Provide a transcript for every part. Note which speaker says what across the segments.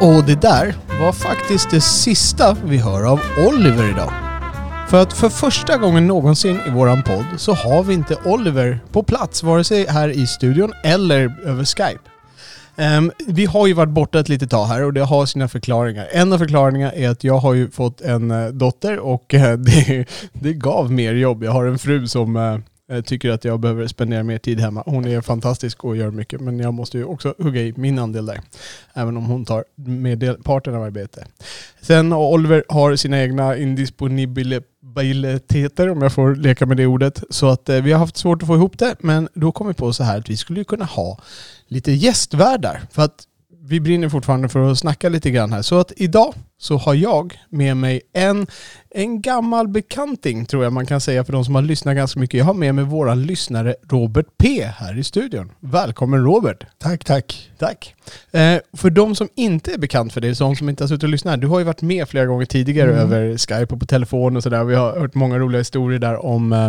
Speaker 1: Och det där var faktiskt det sista vi hör av Oliver idag. För att för första gången någonsin i våran podd så har vi inte Oliver på plats, vare sig här i studion eller över Skype. Um, vi har ju varit borta ett litet tag här och det har sina förklaringar. En av förklaringarna är att jag har ju fått en uh, dotter och uh, det, det gav mer jobb. Jag har en fru som uh, jag tycker att jag behöver spendera mer tid hemma. Hon är fantastisk och gör mycket men jag måste ju också hugga i min andel där. Även om hon tar merparten av arbetet. Sen Oliver har sina egna indisponibiliteter, om jag får leka med det ordet. Så att eh, vi har haft svårt att få ihop det, men då kom vi på så här att vi skulle ju kunna ha lite gästvärdar. För att vi brinner fortfarande för att snacka lite grann här. Så att idag så har jag med mig en, en gammal bekanting, tror jag man kan säga för de som har lyssnat ganska mycket. Jag har med mig våran lyssnare Robert P här i studion. Välkommen Robert!
Speaker 2: Tack, tack.
Speaker 1: Tack. Eh, för de som inte är bekant för dig, de som inte har suttit och lyssnat, du har ju varit med flera gånger tidigare
Speaker 2: Mm.
Speaker 1: över Skype och på telefon och sådär. Vi har hört många roliga historier där om, eh,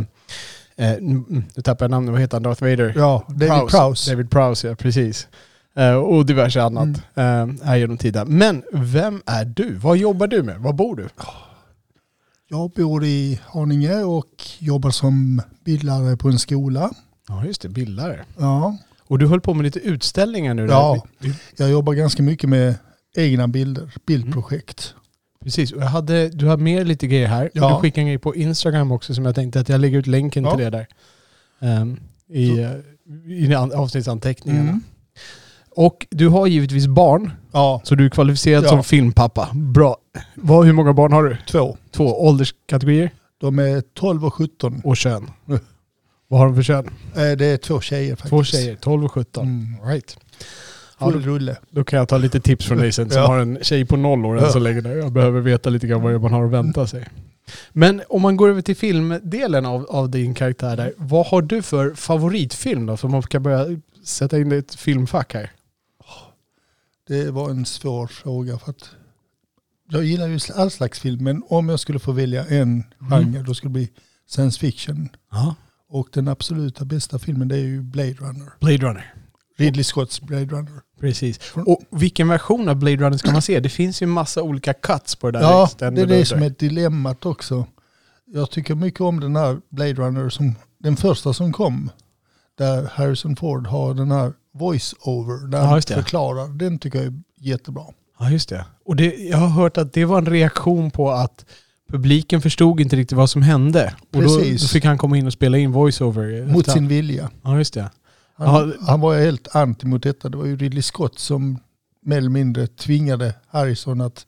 Speaker 1: eh, nu tappar jag namnet, vad heter han, Darth Vader?
Speaker 2: Ja, David Prowse.
Speaker 1: David Prowse, ja precis. Eh, och diverse annat eh, här genom tiden. Men vem är du? Vad jobbar du med? Var bor du?
Speaker 2: Jag bor i Haninge och jobbar som bildlärare på en skola.
Speaker 1: Ja just det, bildare.
Speaker 2: Ja,
Speaker 1: Och du höll på med lite utställningar nu?
Speaker 2: Ja.
Speaker 1: där.
Speaker 2: jag jobbar ganska mycket med egna bilder, bildprojekt.
Speaker 1: Precis, och jag hade, du har med lite grejer här.
Speaker 2: Ja.
Speaker 1: Du skickade en grej på Instagram också som jag tänkte att jag lägger ut länken
Speaker 2: Ja.
Speaker 1: till det där. Ehm, I, eh, i an- avsnittsanteckningarna.
Speaker 2: Mm.
Speaker 1: Och du har givetvis barn,
Speaker 2: Ja,
Speaker 1: så du är kvalificerad
Speaker 2: Ja.
Speaker 1: som filmpappa. Bra. Vad, hur många barn har du?
Speaker 2: två.
Speaker 1: Två ålderskategorier
Speaker 2: De är 12 och 17.
Speaker 1: och kön. Vad har de för kön?
Speaker 2: Eh, Det är två tjejer faktiskt.
Speaker 1: Två tjejer, 12 och 17.
Speaker 2: Mm.
Speaker 1: Right. Ja,
Speaker 2: Full
Speaker 1: då,
Speaker 2: rulle.
Speaker 1: då kan jag ta lite tips från dig sen som
Speaker 2: Ja.
Speaker 1: har en tjej på noll år än så länge. Jag behöver veta lite grann vad man har att vänta sig. Men om man går över till filmdelen av, av din karaktär där. Vad har du för favoritfilm då? För man kan börja sätta in det i ett filmfack här.
Speaker 2: Det var en svår fråga för att jag gillar ju all slags film men om jag skulle få välja en genre då skulle det bli science fiction.
Speaker 1: Ja.
Speaker 2: Och den absoluta bästa filmen det är ju Blade Runner.
Speaker 1: Blade Runner.
Speaker 2: Ridley Scotts Blade Runner.
Speaker 1: Precis. Och vilken version av Blade Runner ska man se? Det finns ju massa olika cuts på det där.
Speaker 2: Ja, det är det
Speaker 1: där.
Speaker 2: som är dilemmat också. Jag tycker mycket om den här Blade Runner, som, den första som kom. Där Harrison Ford har den här voice-over, där han förklarar. Den tycker jag är jättebra.
Speaker 1: Ja, just det. Och det, jag har hört att det var en reaktion på att publiken förstod inte riktigt vad som hände. Och då, då fick han komma in och spela in voiceover.
Speaker 2: Mot sin vilja.
Speaker 1: Ja, just det.
Speaker 2: Han,
Speaker 1: Ja.
Speaker 2: han var helt anti mot detta. Det var ju Ridley Scott som mer eller mindre tvingade Harrison att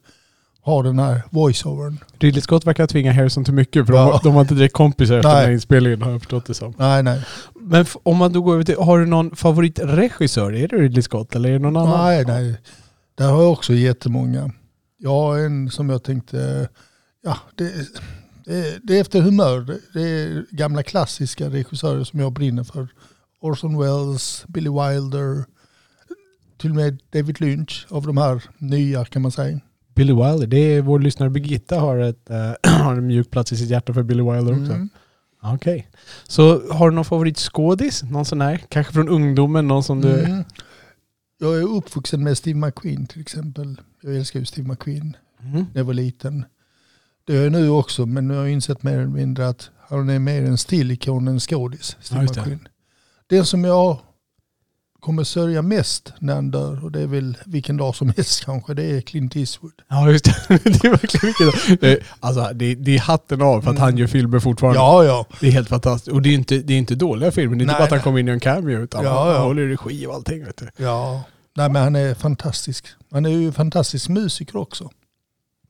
Speaker 2: ha den här voice-overn.
Speaker 1: Ridley Scott verkar tvinga Harrison till mycket för
Speaker 2: Ja.
Speaker 1: de, var- de var inte direkt kompisar efter
Speaker 2: Nej.
Speaker 1: den här inspelningen har jag förstått det som.
Speaker 2: Nej, nej.
Speaker 1: Men om man då går över till, har du någon favoritregissör? Är det Ridley Scott eller är det någon annan?
Speaker 2: Nej, nej. Där har jag också jättemånga. Jag har en som jag tänkte, ja, det, det, det är efter humör. Det, det är gamla klassiska regissörer som jag brinner för. Orson Welles, Billy Wilder, till och med David Lynch av de här nya kan man säga.
Speaker 1: Billy Wilder, det är vår lyssnare Birgitta har, ett, eh, har en mjuk plats i sitt hjärta för Billy Wilder också.
Speaker 2: Mm.
Speaker 1: Okej. Så har du någon favoritskådis? Någon sån här? Kanske från ungdomen? Någon som du...
Speaker 2: Mm. Jag är uppvuxen med Steve McQueen till exempel. Jag älskar ju Steve McQueen
Speaker 1: Mm.
Speaker 2: när jag var liten. Det är jag nu också, men nu har jag insett mer eller mindre att han är mer en stilikon än skådis. Steve
Speaker 1: Ja.
Speaker 2: McQueen. Den som jag kommer sörja mest när han dör, och det är väl vilken dag som helst kanske, det är Clint Eastwood.
Speaker 1: Ja just det. det är verkligen mycket. Det, alltså, det, det är hatten av för att han gör filmer fortfarande.
Speaker 2: Ja, ja.
Speaker 1: Det är helt fantastiskt. Och det är inte, det är inte dåliga filmer. Det är inte
Speaker 2: Nej,
Speaker 1: bara att han kommer in i en cameo utan
Speaker 2: Ja,
Speaker 1: han
Speaker 2: ja.
Speaker 1: håller regi och allting. Vet du.
Speaker 2: ja. Nej men han är fantastisk. Han är ju en fantastisk musiker också.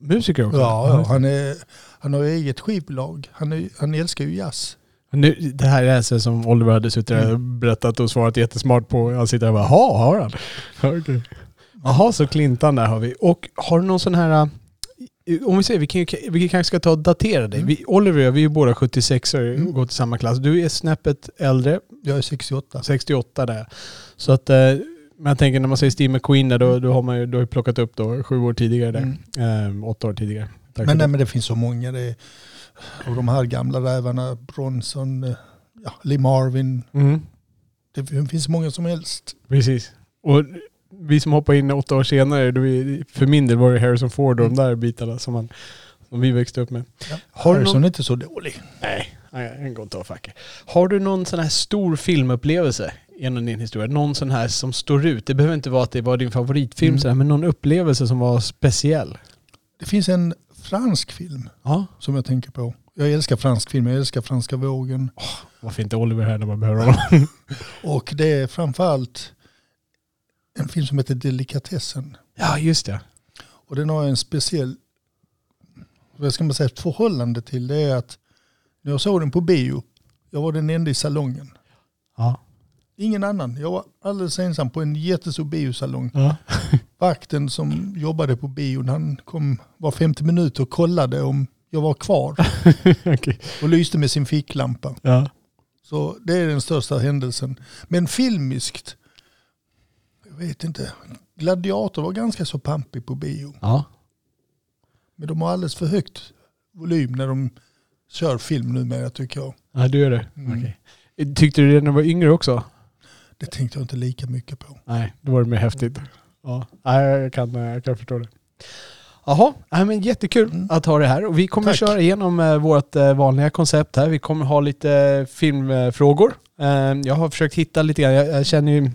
Speaker 1: Musiker också?
Speaker 2: Ja, ja. Han, är, han har eget skivbolag. Han, är, han älskar ju jazz.
Speaker 1: Nu, det här är alltså som Oliver hade suttit och berättat och svarat jättesmart på. Han sitter där och bara, jaha, har han? Okej. Jaha, så Clintan där har vi. Och har du någon sån här... eh, Om vi säger, vi, kan, vi kanske ska ta och datera dig. Vi, Oliver och vi är båda 76 och
Speaker 2: Mm.
Speaker 1: går till samma klass. Du är snäppet äldre,
Speaker 2: Jag är 68.
Speaker 1: 68 där. Så att, eh, men jag tänker när man säger Steve McQueen där, då, då har man ju, då har ju plockat upp då sju år tidigare där.
Speaker 2: Mm.
Speaker 1: Eh, åtta år tidigare. Tack
Speaker 2: Men, nej,
Speaker 1: det.
Speaker 2: men det finns så många. Det är, och de här gamla rävarna, Bronson, eh, ja, Lee Marvin.
Speaker 1: Mm,
Speaker 2: Det finns många som helst.
Speaker 1: precis. Och vi som hoppade in åtta år senare, då vi, för min del var det Harrison Ford och de där bitarna som, man, som vi växte upp med.
Speaker 2: Ja.
Speaker 1: Har du
Speaker 2: Harrison
Speaker 1: någon-
Speaker 2: är inte så dålig.
Speaker 1: Nej, en går inte av facket. Har du någon sån här stor filmupplevelse genom din historia? Någon sån här som står ut? Det behöver inte vara att det var din favoritfilm,
Speaker 2: Mm.
Speaker 1: sådär, men någon upplevelse som var speciell?
Speaker 2: Det finns en fransk film
Speaker 1: Ja.
Speaker 2: som jag tänker på. Jag älskar fransk film, jag älskar franska vågen.
Speaker 1: Varför inte Oliver här när man behöver honom?
Speaker 2: Och det är framförallt en film som heter Delikatessen.
Speaker 1: ja, just det.
Speaker 2: Och den har en speciell, vad ska man säga, förhållande till. Det är att när jag såg den på bio, jag var den enda i salongen.
Speaker 1: Ja.
Speaker 2: Ingen annan. Jag var alldeles ensam på en jättestor biosalong.
Speaker 1: ja.
Speaker 2: Vakten som jobbade på bion, han kom var femte minut och kollade om jag var kvar
Speaker 1: Okej.
Speaker 2: och lyste med sin ficklampa.
Speaker 1: Ja.
Speaker 2: Så det är den största händelsen. Men filmiskt, jag vet inte. Gladiator var ganska så pampig på bio.
Speaker 1: Ja.
Speaker 2: Men de har alldeles för högt volym när de kör film numera tycker jag.
Speaker 1: Ja, du gör det.
Speaker 2: Mm.
Speaker 1: Okej. Tyckte du det när du var yngre också?
Speaker 2: Det tänkte jag inte lika mycket på.
Speaker 1: Nej, då var det mer häftigt. Ja, jag kan, jag kan förstå det. Jaha, men jättekul
Speaker 2: Mm.
Speaker 1: att ha det här. Och vi kommer
Speaker 2: Tack.
Speaker 1: köra igenom eh, vårt eh, vanliga koncept här. Vi kommer ha lite eh, filmfrågor. Eh, jag har försökt hitta lite grann, jag, känner ju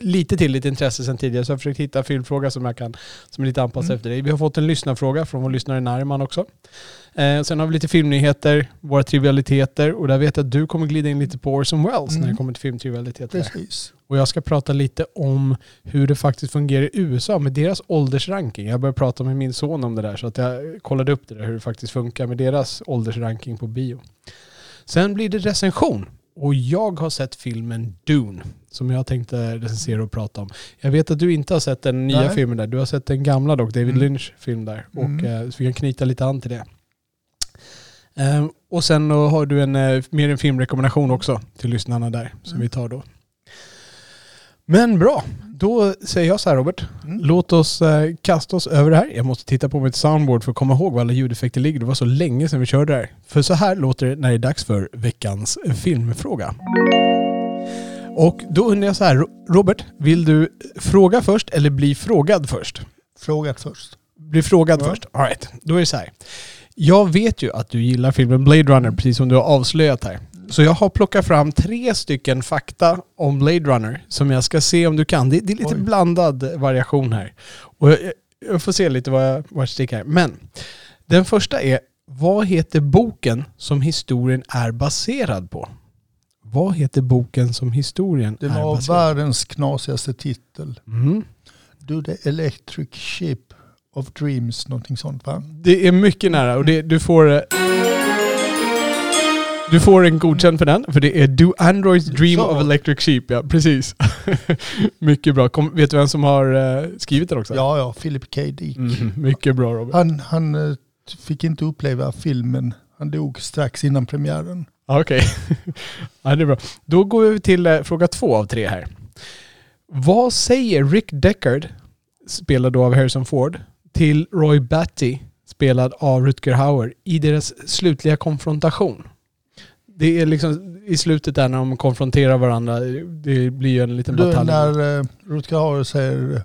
Speaker 1: lite till ditt intresse sedan tidigare, så jag har försökt hitta filmfråga som jag kan, som är lite anpassad
Speaker 2: Mm.
Speaker 1: efter dig. Vi har fått en lyssnarfråga från vår lyssnare Narman också. Eh, sen har vi lite filmnyheter, våra trivialiteter och där vet jag att du kommer glida in lite på Orson Welles när
Speaker 2: Mm.
Speaker 1: det kommer till filmtrivialiteter.
Speaker 2: Precis.
Speaker 1: Och jag ska prata lite om hur det faktiskt fungerar i USA med deras åldersranking. Jag började prata med min son om det där så att jag kollade upp det där hur det faktiskt funkar med deras åldersranking på bio. Sen blir det recension. Och jag har sett filmen Dune som jag tänkte recensera och prata om. Jag vet att du inte har sett den nya
Speaker 2: Nej.
Speaker 1: filmen där. Du har sett den gamla dock, David
Speaker 2: Mm.
Speaker 1: Lynch film där. Och,
Speaker 2: Mm.
Speaker 1: eh, så vi kan knyta lite an till det. Ehm, och sen har du en, eh, mer en filmrekommendation också till lyssnarna där som
Speaker 2: Mm.
Speaker 1: vi tar då. Men bra, då säger jag så här Robert.
Speaker 2: Mm.
Speaker 1: Låt oss eh, kasta oss över det här. Jag måste titta på mitt soundboard för att komma ihåg var alla ljudeffekter ligger. Det var så länge sedan vi körde det här. För så här låter det när det är dags för veckans filmfråga. Och då undrar jag så här, Ro- Robert, vill du fråga först eller bli frågad först?
Speaker 2: Frågat först.
Speaker 1: Bli frågad
Speaker 2: Ja.
Speaker 1: först. All right. Då är det så här. Jag vet ju att du gillar filmen Blade Runner, precis som du har avslöjat här. Så jag har plockat fram tre stycken fakta om Blade Runner som jag ska se om du kan. Det, det är lite
Speaker 2: Oj.
Speaker 1: blandad variation här. Och jag, jag får se lite vad jag, vad jag sticker här. Men den första är, vad heter boken som historien är baserad på? Vad heter boken som historien
Speaker 2: Den
Speaker 1: är
Speaker 2: har
Speaker 1: baserad
Speaker 2: världens knasigaste titel.
Speaker 1: på? Mm.
Speaker 2: Do the electric ship of dreams, någonting sånt va?
Speaker 1: Det är mycket nära och det, du får... eh, Du får en godkänd för den, för det är Do Androids Dream
Speaker 2: Så.
Speaker 1: of Electric Sheep. Ja, precis. mycket bra. Kom, vet du vem som har eh, skrivit den också?
Speaker 2: Ja, ja, Philip K. Dick.
Speaker 1: Mm, mycket bra Robert.
Speaker 2: Han, han eh, fick inte uppleva filmen. Han dog strax innan premiären.
Speaker 1: Ja, Okej. ja, det är bra. Då går vi till fråga två av tre här. Vad säger Rick Deckard, spelad då av Harrison Ford, till Roy Batty, spelad av Rutger Hauer, i deras slutliga konfrontation? Det är liksom i slutet där när de konfronterar varandra, det blir ju en liten
Speaker 2: Du,
Speaker 1: batalj.
Speaker 2: när uh, Rutger Hauer säger eh,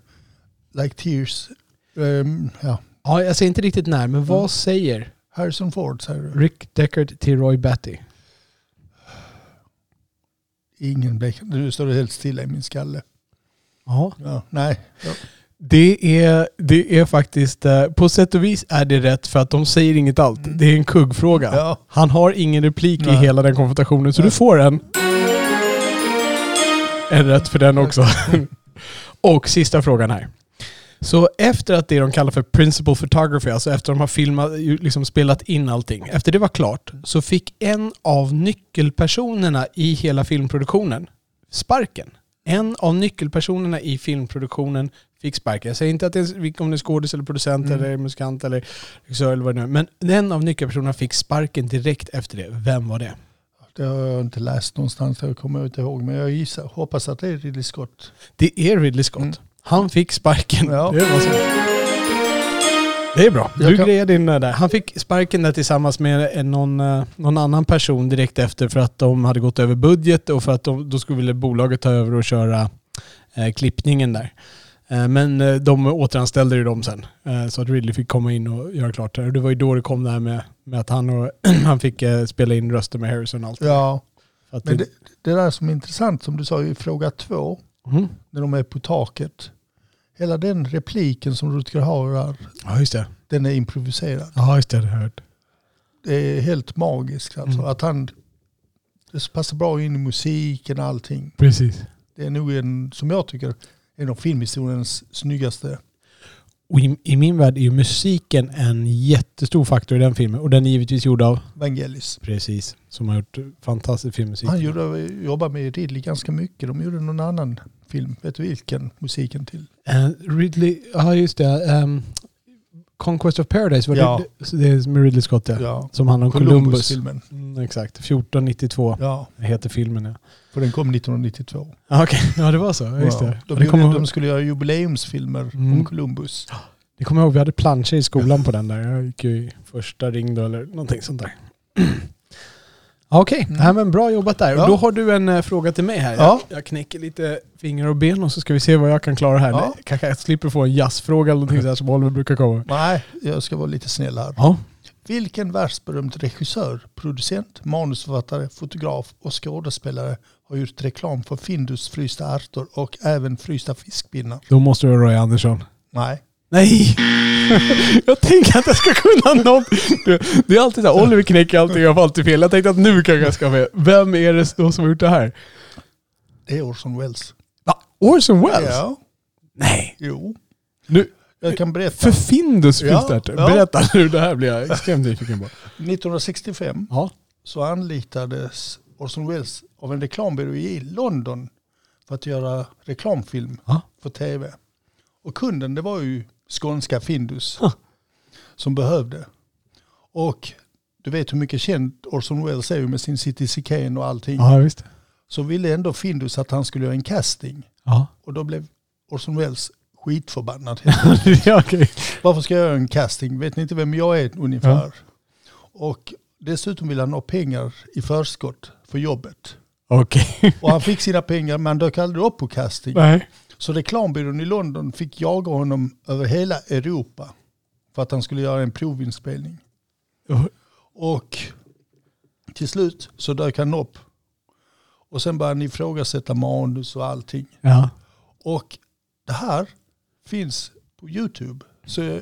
Speaker 2: like tears, ehm, ja,
Speaker 1: Ja, jag säger inte riktigt när, men vad
Speaker 2: Mm.
Speaker 1: säger
Speaker 2: Harrison Ford säger du.
Speaker 1: Rick Deckard till Roy Batty?
Speaker 2: Ingen blev, nu står det helt stilla i min skalle.
Speaker 1: Ja.
Speaker 2: Ja, nej, ja.
Speaker 1: Det är, det är faktiskt, eh, på sätt och vis är det rätt för att de säger inget allt.
Speaker 2: Mm.
Speaker 1: Det är en kuggfråga.
Speaker 2: ja.
Speaker 1: Han har ingen replik i
Speaker 2: Nej.
Speaker 1: hela den konfrontationen, så
Speaker 2: Nej.
Speaker 1: du får en. En rätt för den också. och sista frågan här. Så efter att det de kallar för principal photography, alltså efter att de har filmat, liksom spelat in allting, efter det var klart så fick en av nyckelpersonerna i hela filmproduktionen sparken. En av nyckelpersonerna i filmproduktionen fick sparken. Jag säger inte att det är, om det är skådis eller producent
Speaker 2: Mm.
Speaker 1: eller musikant eller regissör eller vad det nu är. Men en av nyckelpersonerna fick sparken direkt efter det. Vem var det?
Speaker 2: Det har jag inte läst någonstans, jag kommer inte ihåg. Men jag gissar, hoppas att det är Ridley Scott.
Speaker 1: Det är Ridley Scott.
Speaker 2: Mm.
Speaker 1: Han fick sparken.
Speaker 2: Ja.
Speaker 1: Det, var så. det är bra. Du
Speaker 2: kan-
Speaker 1: grejer din eh, där. Han fick sparken där tillsammans med en- någon, eh, någon annan person direkt efter för att de hade gått över budget och för att de, då skulle bolaget ta över och köra eh, klippningen där. Eh, men eh, de återanställde ju dem sen. Eh, så att Ridley fick komma in och göra klart det. Det var ju då det kom det här med, med att han, och, han fick spela in röster med Harrison och allt.
Speaker 2: Ja,
Speaker 1: att
Speaker 2: men det, det där som är intressant som du sa i fråga två,
Speaker 1: Mm.
Speaker 2: när de är på taket. Hela den repliken som Rutger har
Speaker 1: Ja, just det.
Speaker 2: den är improviserad.
Speaker 1: Ja, just det. Det hört.
Speaker 2: Det är helt magiskt alltså.
Speaker 1: Mm.
Speaker 2: Att han, det passar bra in i musiken och allting.
Speaker 1: Precis.
Speaker 2: Det är nog en, som jag tycker, en av filmhistoriens snyggaste.
Speaker 1: Och i, i min värld är ju musiken en jättestor faktor i den filmen. Och den är givetvis gjord av,
Speaker 2: Vangelis.
Speaker 1: precis, som har gjort fantastisk filmmusik.
Speaker 2: Han gjorde, jobbade med Ridley ganska mycket. De gjorde någon annan film. Vet du vilken? Musiken till.
Speaker 1: Eh, Ridley, ja just det. ehm, Conquest of Paradise, var
Speaker 2: Ja.
Speaker 1: det, det, är med Ridley Scott ja.
Speaker 2: Ja.
Speaker 1: Som handlar om Columbus.
Speaker 2: Columbus-filmen.
Speaker 1: Mm, exakt, 1492
Speaker 2: Ja,
Speaker 1: heter filmen ja.
Speaker 2: för den kom 1992.
Speaker 1: Ah, Okej, ja det var så. Ja, just det.
Speaker 2: De,
Speaker 1: det, jag
Speaker 2: de skulle göra jubileumsfilmer
Speaker 1: Mm.
Speaker 2: om Columbus.
Speaker 1: det kommer jag ihåg, vi hade planscher i skolan på den där. Jag gick ju i första ring då eller någonting sånt där. Okej,
Speaker 2: Mm.
Speaker 1: Nej, men bra jobbat där.
Speaker 2: Ja.
Speaker 1: Och då har du en eh, fråga till mig här.
Speaker 2: Ja.
Speaker 1: Jag, jag knäcker lite fingrar och ben och så ska vi se vad jag kan klara här.
Speaker 2: Ja.
Speaker 1: Nej, Kanske jag slipper få en jazzfråga eller någonting sådär som Oliver brukar komma.
Speaker 2: Nej, jag ska vara lite snäll här.
Speaker 1: Ja.
Speaker 2: Vilken världsberömd regissör, producent, manusförfattare, fotograf och skådespelare har gjort reklam för Findus frysta ärtor och även frysta fiskpinnar?
Speaker 1: Då måste du Roy Andersson.
Speaker 2: Nej.
Speaker 1: Nej! jag tänker att jag ska kunna något. Det, är alltid så här, Oliver knäcker allting jag får alltid fel. Jag tänkte att nu kanske jag ska med. Vem är det då som har gjort det här?
Speaker 2: Det är Orson Welles.
Speaker 1: Va? Orson Welles?
Speaker 2: Ja,
Speaker 1: Nej.
Speaker 2: jo.
Speaker 1: Nu,
Speaker 2: Jag kan berätta.
Speaker 1: för Findus
Speaker 2: Ja,
Speaker 1: finns det.
Speaker 2: ja.
Speaker 1: Berätta nu, det här blir jag extremt nyfiken på.
Speaker 2: 1965
Speaker 1: Ja.
Speaker 2: så anlitades Orson Welles av en reklambyrå i London för att göra reklamfilm
Speaker 1: Ja.
Speaker 2: för tv. Och kunden det var ju skånska Findus
Speaker 1: Ja.
Speaker 2: som behövde. Och du vet hur mycket känd Orson Welles är med sin Citizen Kane och allting.
Speaker 1: Ja, visst.
Speaker 2: Så ville ändå Findus att han skulle göra en casting.
Speaker 1: Ja.
Speaker 2: Och då blev Orson Welles skitförbannad.
Speaker 1: ja, okej.
Speaker 2: Varför ska jag göra en casting? Vet ni inte vem jag är ungefär? Och dessutom vill han ha pengar i förskott för jobbet.
Speaker 1: Okej.
Speaker 2: Och han fick sina pengar men han dök aldrig upp på casting.
Speaker 1: Nej.
Speaker 2: Så reklambyrån i London fick jaga honom över hela Europa för att han skulle göra en provinspelning. Och till slut så dök han upp. Och sen började han ifrågasätta manus och allting.
Speaker 1: Ja.
Speaker 2: Och det här finns på YouTube. Så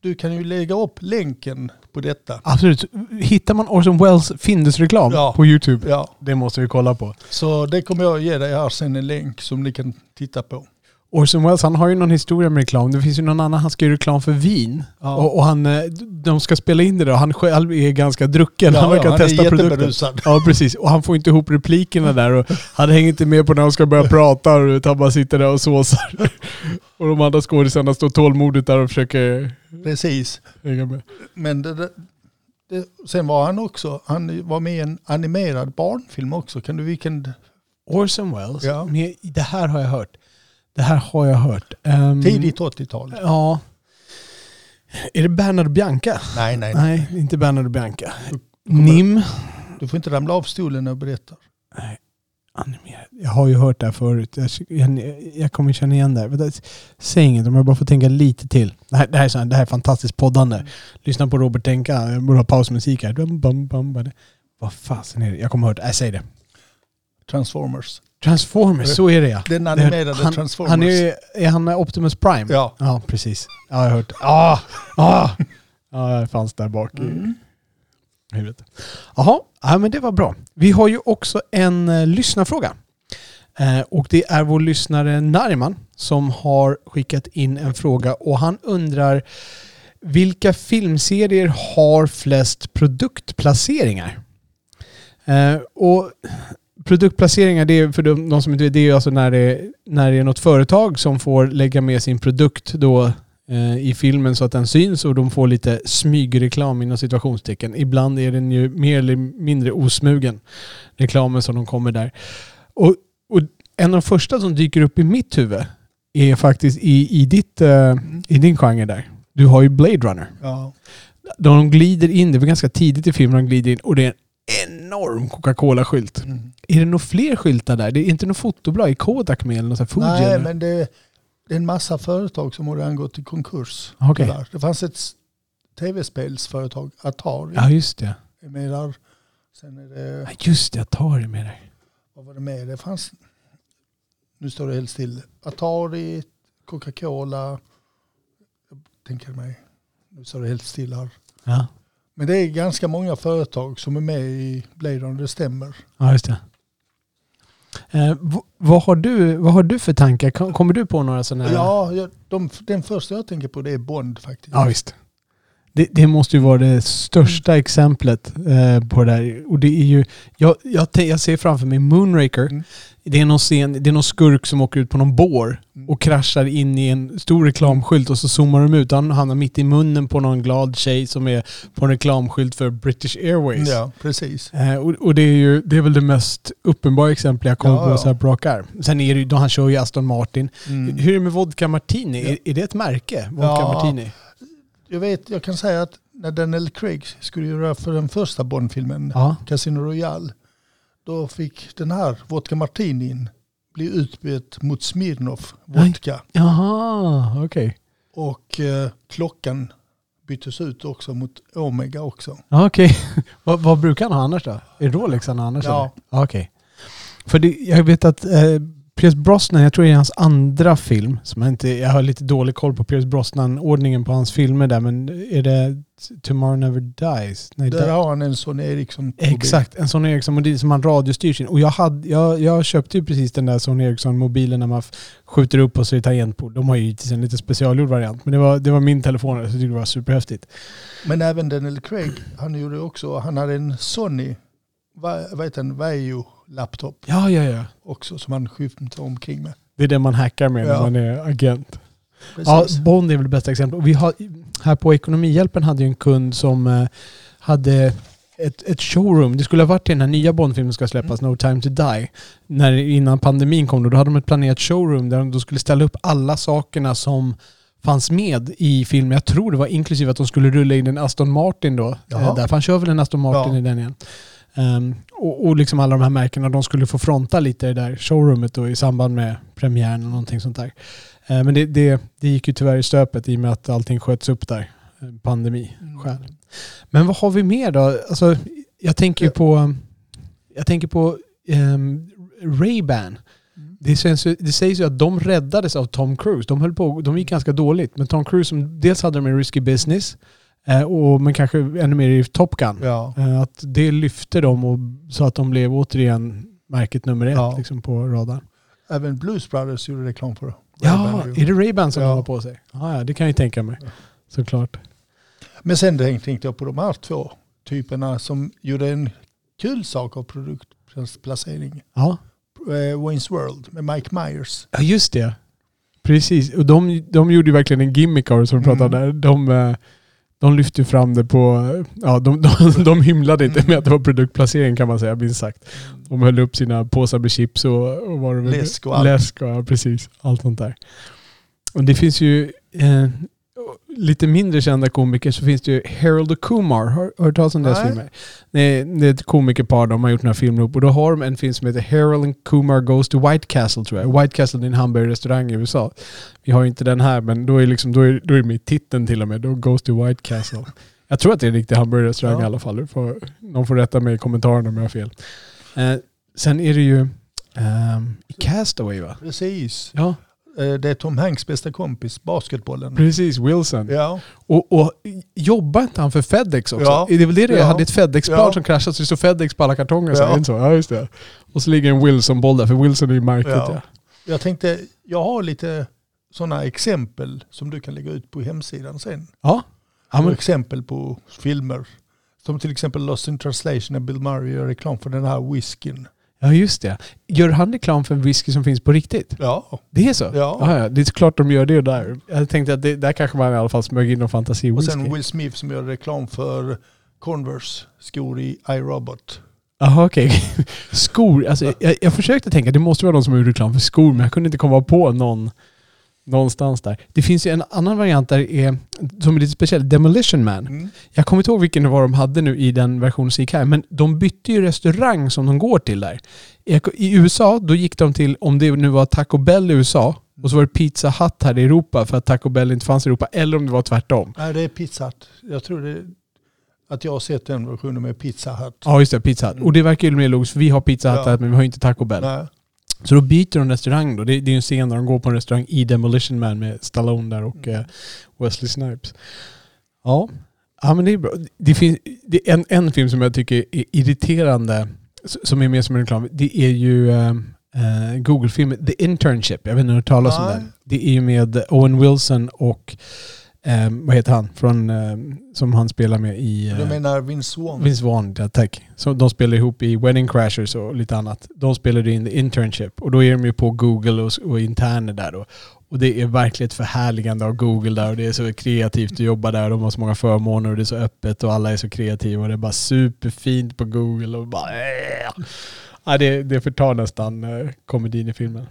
Speaker 2: du kan ju lägga upp länken på detta.
Speaker 1: Absolut. Hittar man Orson Welles Findus-reklam
Speaker 2: Ja.
Speaker 1: på YouTube?
Speaker 2: Ja,
Speaker 1: Det måste vi kolla på.
Speaker 2: så det kommer jag ge dig här sen en länk som ni kan titta på.
Speaker 1: Orson Welles, han har ju någon historia med reklam. Det finns ju någon annan, han ska ju reklam för vin.
Speaker 2: Ja.
Speaker 1: Och, och han, eh, de ska spela in det då. Han själv är ganska drucken.
Speaker 2: Ja,
Speaker 1: han verkar
Speaker 2: ja, han är
Speaker 1: testa produkten. Ja, precis. Och han får inte ihop replikerna där. Och han hänger inte med på när de ska börja prata. Och han bara sitter där och såsar. Och de andra skådisarna står tålmodigt där och försöker
Speaker 2: Precis.
Speaker 1: hänga med.
Speaker 2: Men det, det, det, sen var han också, han var med i en animerad barnfilm också. Kan du vilken?
Speaker 1: Orson Welles,
Speaker 2: Ja.
Speaker 1: med, det här har jag hört. Det här har jag hört. Ehm,
Speaker 2: Tidigt 80-tal.
Speaker 1: Ja. Är det Bernard Bianca?
Speaker 2: Nej, nej, nej.
Speaker 1: Nej, inte Bernard Bianca. Nim.
Speaker 2: Du får inte ramla av stolen och berätta.
Speaker 1: Nej, animerad. Jag har ju hört det här förut. Jag, jag, jag kommer känna igen det här. Säg inget om jag bara får tänka lite till. Det här, det här, är, så här, det här är fantastiskt poddande. Lyssna på Robert Denka. Jag borde ha pausmusik här. Bum, bum, bum. Vad fasen är det? Jag kommer ihåg det. Nej, säg det.
Speaker 2: Transformers.
Speaker 1: Transformers, så är det ja.
Speaker 2: Den
Speaker 1: Det-
Speaker 2: animerade
Speaker 1: han,
Speaker 2: Transformers.
Speaker 1: Han är, är han Optimus Prime?
Speaker 2: Ja.
Speaker 1: Ja, precis. Ja, jag har hört det. Ah, ah. Ja, jag fanns där bak i
Speaker 2: Mm.
Speaker 1: huvudet. Jaha, ja, men det var bra. Vi har ju också en uh, lyssnarfråga. Eh, och det är vår lyssnare Nariman som har skickat in en fråga och han undrar vilka filmserier har flest produktplaceringar? Eh, och produktplaceringar, det är för de, de som inte vet, det är alltså när det, när det är något företag som får lägga med sin produkt då eh, i filmen så att den syns och de får lite smygreklam inom situationstecken. Ibland är den ju mer eller mindre osmugen, reklamen som de kommer där. Och, och en av de första som dyker upp i mitt huvud är faktiskt i, i, ditt, eh, i din genre där. Du har ju Blade Runner.
Speaker 2: Ja.
Speaker 1: De glider in, det var ganska tidigt i filmen de glider in och det är enorm Coca-Cola-skylt.
Speaker 2: Mm.
Speaker 1: Är det nog fler skyltar där? Det är inte något fotoblad i Kodak med eller något Fuji?
Speaker 2: Nej,
Speaker 1: eller?
Speaker 2: men det, det är en massa företag som har redan gått i konkurs.
Speaker 1: Okej.
Speaker 2: tyvärr. Det fanns ett tv-spelsföretag, Atari,
Speaker 1: Ja, just det.
Speaker 2: är med där. Sen är det,
Speaker 1: Ja, just det, det med dig.
Speaker 2: vad var det mer? Det fanns, nu står det helt still. Atari, Coca-Cola, jag tänker mig, nu står det helt still här.
Speaker 1: Ja,
Speaker 2: Men det är ganska många företag som är med i Blade Runner, det stämmer.
Speaker 1: ja just det. Eh, vad, har du, vad har du för tankar? Kom- Kommer du på några sådana här?
Speaker 2: Ja, de, den första jag tänker på det är Bond faktiskt.
Speaker 1: Ja, visst. Det, det måste ju vara det största exemplet eh, på det där. Och det är ju, jag, jag, jag ser framför mig Moonraker.
Speaker 2: Mm.
Speaker 1: Det, är någon scen, det är någon skurk som åker ut på någon bår
Speaker 2: Mm.
Speaker 1: och kraschar in i en stor reklamskylt och så zoomar de ut. Han hamnar mitt i munnen på någon glad tjej som är på en reklamskylt för British Airways.
Speaker 2: Ja, precis.
Speaker 1: Eh, och, och det är ju det är väl det mest uppenbara exemplet jag kommer
Speaker 2: Ja,
Speaker 1: på
Speaker 2: ja.
Speaker 1: så här på rak arm. Sen är det ju, då han kör ju Aston Martin.
Speaker 2: Mm.
Speaker 1: Hur är det med Vodka Martini?
Speaker 2: Ja.
Speaker 1: Är, är det ett märke? Vodka
Speaker 2: Ja.
Speaker 1: Martini?
Speaker 2: Jag vet, jag kan säga att när Daniel Craig skulle göra för den första Bond-filmen. Casino Royale, då fick den här vodka martinin bli utbytt mot Smirnoff vodka.
Speaker 1: Jaha, okej.
Speaker 2: Och eh, klockan byttes ut också mot Omega också.
Speaker 1: Okej. vad, vad brukar han ha annars då? Är det Rolex han har annars?
Speaker 2: Ja.
Speaker 1: Okej. För det, jag vet att eh, Pierce Brosnan, jag tror det är hans andra film, som jag inte, jag har lite dålig koll på Pierce Brosnan-ordningen på hans filmer där, men är det Tomorrow Never Dies? Nej,
Speaker 2: Där har han en Sony Ericsson
Speaker 1: Exakt, en Sony Ericsson-mobil som man radiostyr sin. Och jag, hade, jag, jag köpte ju precis den där Sony Ericsson-mobilen när man skjuter upp och så är det tangentbord. De har ju en lite specialgjord variant. Men det var, det var min telefon så jag tyckte det var superhäftigt.
Speaker 2: Men även Daniel Craig, han gjorde också, han hade en Sony, vad vad heter den, Vaio laptop
Speaker 1: Ja, ja, ja.
Speaker 2: också som han skymtade omkring med.
Speaker 1: Det är det man hackar med när
Speaker 2: Ja.
Speaker 1: man är agent. Ja,
Speaker 2: Precis.
Speaker 1: Bond är väl det bästa exemplet. Vi har, här på Ekonomihjälpen hade ju en kund som eh, hade ett, ett showroom. Det skulle ha varit till den här nya Bondfilmen ska släppas, No time to die. När, innan pandemin kom då, då hade de ett planerat showroom där de då skulle ställa upp alla sakerna som fanns med i filmen. Jag tror det var inklusive att de skulle rulla in en Aston Martin då.
Speaker 2: Jaha.
Speaker 1: Eh, därför han kör väl en Aston Martin
Speaker 2: Ja.
Speaker 1: i den igen. Ehm, och, och liksom alla de här märkena, de skulle få fronta lite i det där showroomet då i samband med premiären och någonting sånt där. Eh, men det, det, det gick ju tyvärr i stöpet i och med att allting sköts upp där. Eh, Pandemi. skäl. Men vad har vi mer då? Alltså, jag tänker ju på, jag tänker på um, Ray-Ban.
Speaker 2: Mm.
Speaker 1: Det, känns, det sägs ju att de räddades av Tom Cruise. De, höll på, de gick ganska dåligt. Men Tom Cruise, som dels hade de en risky business, eh, och, men kanske ännu mer i Top Gun.
Speaker 2: Ja.
Speaker 1: Eh, Att det lyfte dem och, så att de blev återigen märket nummer ett
Speaker 2: Ja.
Speaker 1: liksom på radarn.
Speaker 2: Även Blues Brothers gjorde reklam för det.
Speaker 1: Ja, är det Ray-Ban som
Speaker 2: Ja.
Speaker 1: de har på sig? Ja, ja, det kan jag ju tänka mig.
Speaker 2: Ja.
Speaker 1: Såklart.
Speaker 2: Men sen tänkte jag på de här två typerna som gjorde en kul sak av produktplacering.
Speaker 1: Ja.
Speaker 2: Eh, Wayne's World med Mike Myers.
Speaker 1: Ja, just det. Precis. Och de, de gjorde ju verkligen en gimmick av det som vi pratade
Speaker 2: Mm.
Speaker 1: om. De, eh, de lyfte fram det på... Ja, de, de, de hymlade inte
Speaker 2: Mm.
Speaker 1: med att det var produktplacering kan man säga, minst sagt. De höll upp sina påsar med chips och, och var det
Speaker 2: Läsk och allt.
Speaker 1: Läsk och ja, precis. Allt sånt där. Och det finns ju eh, lite mindre kända komiker så finns det ju Harold och Kumar. Har du hört talas om deras filmer? Det är, det är ett komikerpar, de har gjort några filmer ihop. Och då har de en film som heter Harold and Kumar Goes to White Castle tror jag. White Castle är en hamburgerrestaurang i USA. Vi har ju inte den här men då är, liksom, då är, då är det med titeln till och med. Då Goes to White Castle. Jag tror att det är en riktig hamburgerrestaurang
Speaker 2: Ja.
Speaker 1: i alla fall. Får, någon får rätta mig i kommentarerna om jag har fel. Eh, sen är det ju ehm, Castaway va?
Speaker 2: Precis.
Speaker 1: Ja.
Speaker 2: Eh, Det är Tom Hanks bästa kompis, basketbollen.
Speaker 1: Precis, Wilson.
Speaker 2: Ja,
Speaker 1: Och, och jobbar inte han för Fedex också?
Speaker 2: Ja.
Speaker 1: Är det väl det det är?
Speaker 2: Ja.
Speaker 1: hade ett Fedex-plan
Speaker 2: Ja.
Speaker 1: som kraschade så det står Fedex på alla kartonger. Så
Speaker 2: Ja.
Speaker 1: är så? Ja, just det. Och så ligger en Wilson-boll där, för Wilson är ju märkligt. Ja.
Speaker 2: Ja. jag tänkte, jag har lite sådana exempel som du kan lägga ut på hemsidan sen.
Speaker 1: Ja. ja men,
Speaker 2: Exempel på filmer. Som till exempel Lost in translation när Bill Murray gör reklam för den här whiskyn.
Speaker 1: Ja, just det. Gör han reklam för en whisky som finns på riktigt?
Speaker 2: Ja,
Speaker 1: Det är så?
Speaker 2: Ja.
Speaker 1: ja. ja. Det är klart de gör det där. Jag tänkte att det, där kanske man i alla fall smög in någon fantasi
Speaker 2: och sen Will Smith som gör reklam för Converse skor i iRobot.
Speaker 1: Jaha okej. Skor. Alltså, jag, jag försökte tänka, det måste vara någon som har gjort reklam för skor, men jag kunde inte komma på någon någonstans där. Det finns ju en annan variant där är, som är lite speciell, Demolition Man.
Speaker 2: Mm.
Speaker 1: Jag kommer inte ihåg vilken det var de hade nu i den versionen som gick här, men de bytte ju restaurang som de går till där. I USA, då gick de till, om det nu var Taco Bell i USA, och så var det Pizza Hut här i Europa för att Taco Bell inte fanns i Europa, eller om det var tvärtom.
Speaker 2: Nej, det är Pizza Hut. Jag tror det, att jag har sett den versionen med Pizza Hut.
Speaker 1: Ja just det, Pizza Hut. Och det verkar ju mer logiskt, för vi har Pizza Hut
Speaker 2: Ja.
Speaker 1: här men vi har inte Taco Bell.
Speaker 2: Nej.
Speaker 1: Så då byter de restaurang då. Det, det är ju en scen där de går på en restaurang i Demolition Man med Stallone där och
Speaker 2: Mm.
Speaker 1: eh, Wesley Snipes. Ja. ja, men det är bra. Det finns det är en, en film som jag tycker är irriterande, som är med som en reklam, det är ju eh, eh, Google-filmen The Internship. Jag vet inte om du har hört talas om den. Det är ju med Owen Wilson och eh, vad heter han? Från, eh, som han spelar med i...
Speaker 2: Du
Speaker 1: eh,
Speaker 2: menar Vince Vaughn?
Speaker 1: Vince Vaughn, ja, tack. Så de spelar ihop i Wedding Crashers och lite annat. De spelade in The Internship och då är de ju på Google och, och interner där då. Och det är verkligen ett förhärligande av Google där och det är så kreativt att jobba där. De har så många förmåner och det är så öppet och alla är så kreativa och det är bara superfint på Google och bara... Äh. Ja, det, det förtar nästan eh, komedin i filmen.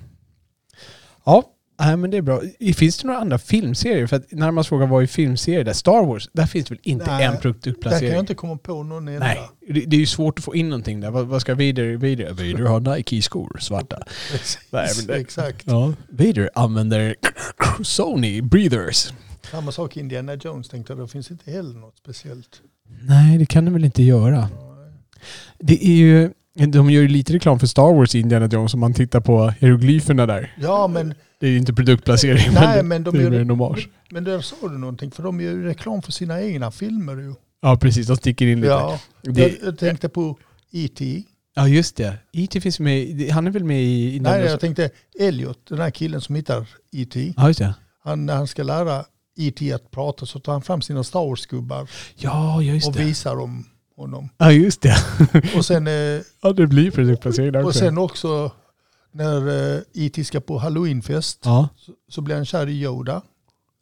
Speaker 1: Ja, nej, men det är bra. Finns det några andra filmserier? För att närmast fråga var ju filmserier där. Star Wars, där finns väl inte
Speaker 2: Nej,
Speaker 1: en
Speaker 2: Där kan
Speaker 1: produktplacering?
Speaker 2: jag inte komma på någon enda.
Speaker 1: Nej, det, det är ju svårt att få in någonting där. Vad, vad ska Vader... Vader, Vader har Nike-skor, svarta. Nej, men det-
Speaker 2: Exakt.
Speaker 1: Ja. Vader använder Sony breathers.
Speaker 2: Samma sak Indiana Jones tänkte jag, det finns inte heller något speciellt.
Speaker 1: Nej, det kan de väl inte göra. Det är ju... De gör ju lite reklam för Star Wars i Indiana Jones om man tittar på hieroglyferna där.
Speaker 2: Ja, men,
Speaker 1: Det är inte produktplacering,
Speaker 2: nej,
Speaker 1: men,
Speaker 2: men de
Speaker 1: det är mer en hommage.
Speaker 2: men där sa du någonting, för de gör ju reklam för sina egna filmer ju.
Speaker 1: Ja, precis. De sticker in lite.
Speaker 2: Ja,
Speaker 1: Det,
Speaker 2: jag, jag tänkte på E.T.
Speaker 1: ja, just det. E.T. finns med Han är väl med i... i
Speaker 2: Nej, jag tänkte Elliot, den här killen som hittar E.T.
Speaker 1: Ja, just det.
Speaker 2: Han, när han ska lära E.T. att prata så tar han fram sina Star Wars-gubbar
Speaker 1: Ja, just
Speaker 2: och
Speaker 1: det.
Speaker 2: visar dem honom.
Speaker 1: Ja, just det.
Speaker 2: Och sen, eh,
Speaker 1: Ja, det blir produktplacering
Speaker 2: och sen också när eh, E.T. ska på halloweenfest
Speaker 1: Ja.
Speaker 2: så, så blir han kär i Yoda.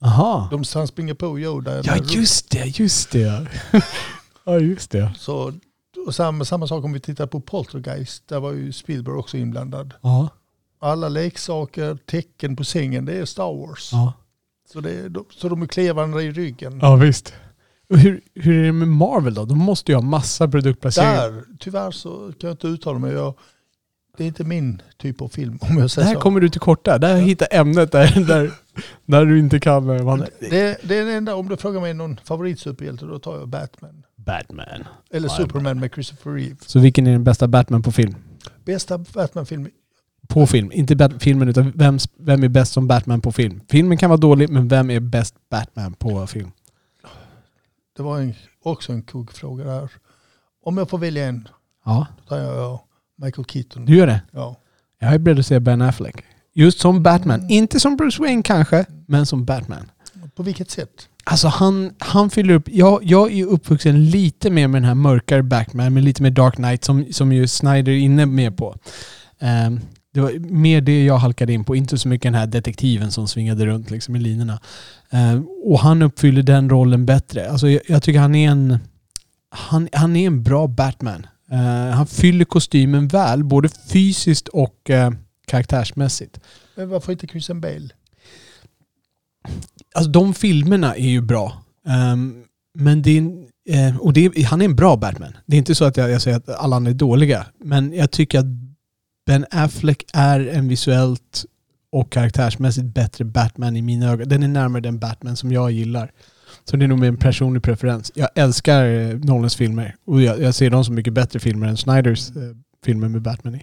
Speaker 1: Aha.
Speaker 2: De, han springer på Yoda.
Speaker 1: Ja, just det, just det. ja, just det.
Speaker 2: Så, och samma, samma sak om vi tittar på Poltergeist, där var ju Spielberg också inblandad.
Speaker 1: Ja.
Speaker 2: Alla leksaker, tecken på sängen, det är Star Wars.
Speaker 1: Ja,
Speaker 2: Så, det, de- så de kliar varandra i ryggen.
Speaker 1: ja visst. Hur, hur är det med Marvel då? De måste ju ha massa produktplaceringar.
Speaker 2: Där, tyvärr så kan jag inte uttala mig. Jag, det är inte min typ av film om jag
Speaker 1: Där
Speaker 2: säger så.
Speaker 1: kommer du till korta. Där
Speaker 2: Ja.
Speaker 1: hittar ämnet där, där, där du inte kan... eh, Man,
Speaker 2: Det, det är det enda, om du frågar mig någon favoritsuperhjälte då tar jag Batman.
Speaker 1: Batman.
Speaker 2: Eller
Speaker 1: Ja,
Speaker 2: Superman med Christopher Reeve.
Speaker 1: Så vilken är den bästa Batman på film?
Speaker 2: Bästa Batman-film.
Speaker 1: På film. Inte bat- filmen utan vem, vem är bäst som Batman på film? Filmen kan vara dålig men vem är bäst Batman på film?
Speaker 2: Det var en, också en kuggfråga där. Om jag får välja en,
Speaker 1: Ja,
Speaker 2: då tar jag Michael Keaton.
Speaker 1: du gör det.
Speaker 2: Ja.
Speaker 1: Jag är beredd att säga Ben Affleck. Just som Batman.
Speaker 2: Mm.
Speaker 1: Inte som Bruce Wayne kanske, men som Batman.
Speaker 2: På vilket sätt?
Speaker 1: Alltså han, han fyller upp... Jag, jag är ju uppvuxen lite mer med den här mörkare Batman, med lite mer Dark Knight som, som ju Snyder är inne med på. Ehm, det var mer det jag halkade in på, inte så mycket den här detektiven som svingade runt liksom i linorna. Ehm, och han uppfyller den rollen bättre. Alltså jag, jag tycker han är en... Han, han är en bra Batman. Ehm, han fyller kostymen väl, både fysiskt och eh, karaktärsmässigt.
Speaker 2: Men varför inte Christian Bale?
Speaker 1: Alltså de filmerna är ju bra. Ehm, men det är, eh, och det är, han är en bra Batman. Det är inte så att jag, jag säger att alla andra är dåliga. Men jag tycker att Ben Affleck är en visuellt och karaktärsmässigt bättre Batman i mina ögon. Den är närmare den Batman som jag gillar. Så det är nog en personlig preferens. Jag älskar eh, Nolans filmer. Och jag, jag ser dem som mycket bättre filmer än Snyders eh, filmer med Batman i.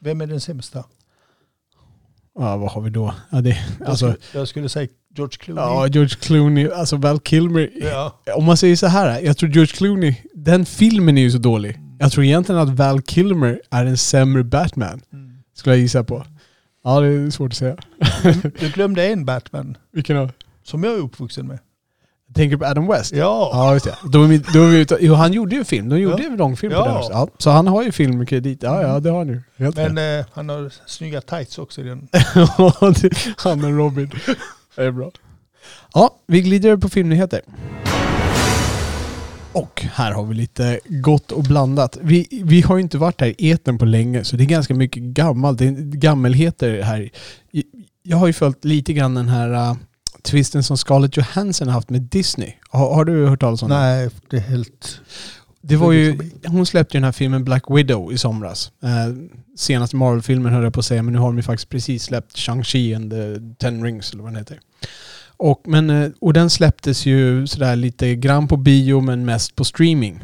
Speaker 2: Vem är den sämsta?
Speaker 1: Ja, vad har vi då? Ja, det,
Speaker 2: Jag,
Speaker 1: alltså,
Speaker 2: skulle, jag skulle säga George Clooney.
Speaker 1: ja, George Clooney, alltså Val Kilmer.
Speaker 2: Ja.
Speaker 1: Om man säger så här, jag tror George Clooney, den filmen är ju så dålig. Jag tror egentligen att Val Kilmer är en sämre Batman.
Speaker 2: Mm.
Speaker 1: Skulle jag gissa på. Ja, det är svårt att säga.
Speaker 2: Du glömde en Batman
Speaker 1: Vilken då?
Speaker 2: som jag är uppvuxen med.
Speaker 1: Tänker på Adam West.
Speaker 2: Ja.
Speaker 1: Ja, just det. Då är vi, då är vi ute. Jo, han gjorde ju en film. De gjorde
Speaker 2: Ja.
Speaker 1: en långfilm på det också. Ja, så han har ju filmkredit. Ja, ja, det har han ju. Helt.
Speaker 2: Men eh, han har snygga tights också i den.
Speaker 1: Ja, han och Robin. Det är bra. Ja, vi glider över på filmnyheter. Och här har vi lite gott och blandat. Vi, vi har ju inte varit här i eten på länge så det är ganska mycket gammalt. Det är gammelheter här. Jag har ju följt lite grann den här twisten som Scarlett Johansson har haft med Disney. Har, har du hört talas om det?
Speaker 2: Nej, det är helt...
Speaker 1: Det var ju, hon släppte ju den här filmen Black Widow i somras. Eh, senaste Marvel-filmen höll jag på att säga, men nu har de ju faktiskt precis släppt Shang-Chi and the Ten Rings, eller vad den heter. Och, men, eh, och den släpptes ju sådär lite grann på bio, men mest på streaming.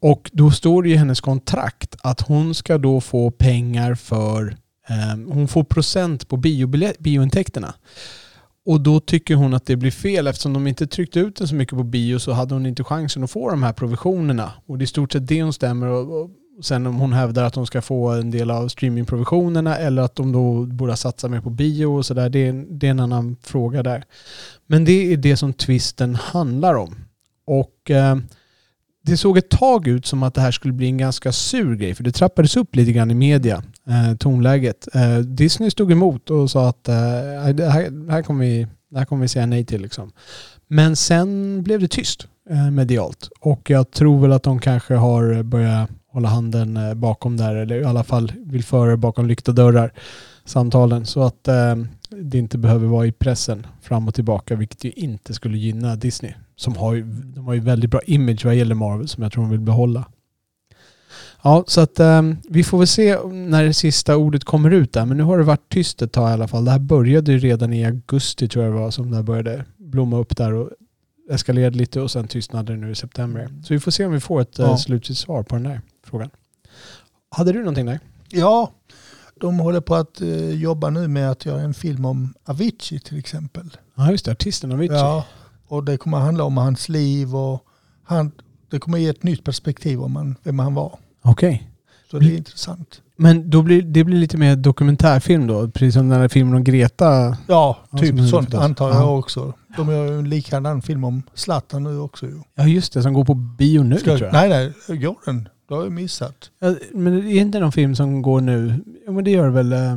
Speaker 1: Och då står det i hennes kontrakt att hon ska då få pengar för... Eh, hon får procent på biobiljet- biointäkterna. Och då tycker hon att det blir fel eftersom de inte tryckte ut den så mycket på bio så hade hon inte chansen att få de här provisionerna. Och det är i stort sett det hon stämmer. Och, och sen om hon hävdar att de ska få en del av streamingprovisionerna eller att de då borde satsa mer på bio och sådär. Det, är en- det är en annan fråga där. Men det är det som tvisten handlar om. Och eh, det såg ett tag ut som att det här skulle bli en ganska sur grej. För det trappades upp lite grann i media, eh, tonläget. Eh, Disney stod emot och sa att eh, det, här, det, här kommer vi, det här kommer vi säga nej till. Liksom. Men sen blev det tyst eh, medialt. Och jag tror väl att de kanske har börjat hålla handen eh, bakom där. Eller i alla fall vill föra bakom lyckta dörrar. Samtalen. Så att eh, det inte behöver vara i pressen fram och tillbaka. Vilket ju inte skulle gynna Disney. Som har ju, de har ju väldigt bra image vad gäller Marvel som jag tror de vill behålla. Ja, så att eh, vi får väl se när det sista ordet kommer ut där. Men nu har det varit tyst ett tag i alla fall. Det här började ju redan i augusti tror jag det var som det här började blomma upp där och eskalerade lite och sen tystnade det nu i september. Så vi får se om vi får ett
Speaker 2: Ja.
Speaker 1: ja. slutligt svar på den där frågan. Hade du någonting där?
Speaker 2: Ja, de håller på att eh, jobba nu med att göra en film om Avicii till exempel.
Speaker 1: Ja just det, artisten Avicii.
Speaker 2: Ja, och det kommer handla om hans liv och han, det kommer ge ett nytt perspektiv om han, vem han var.
Speaker 1: Okej.
Speaker 2: Så det är intressant.
Speaker 1: Men då blir, det blir lite mer dokumentärfilm då? Precis som den här filmen om Greta?
Speaker 2: Ja,
Speaker 1: Ja,
Speaker 2: typ
Speaker 1: är
Speaker 2: sånt antar jag
Speaker 1: Ja.
Speaker 2: också. De gör ju en likadan film om Zlatan nu också ju.
Speaker 1: Ja just det, som går på bio nu
Speaker 2: Ska,
Speaker 1: tror jag.
Speaker 2: nej, nej, går den? Det har jag missat.
Speaker 1: Ja, men det är inte någon film som går nu? Ja men det gör väl? eh,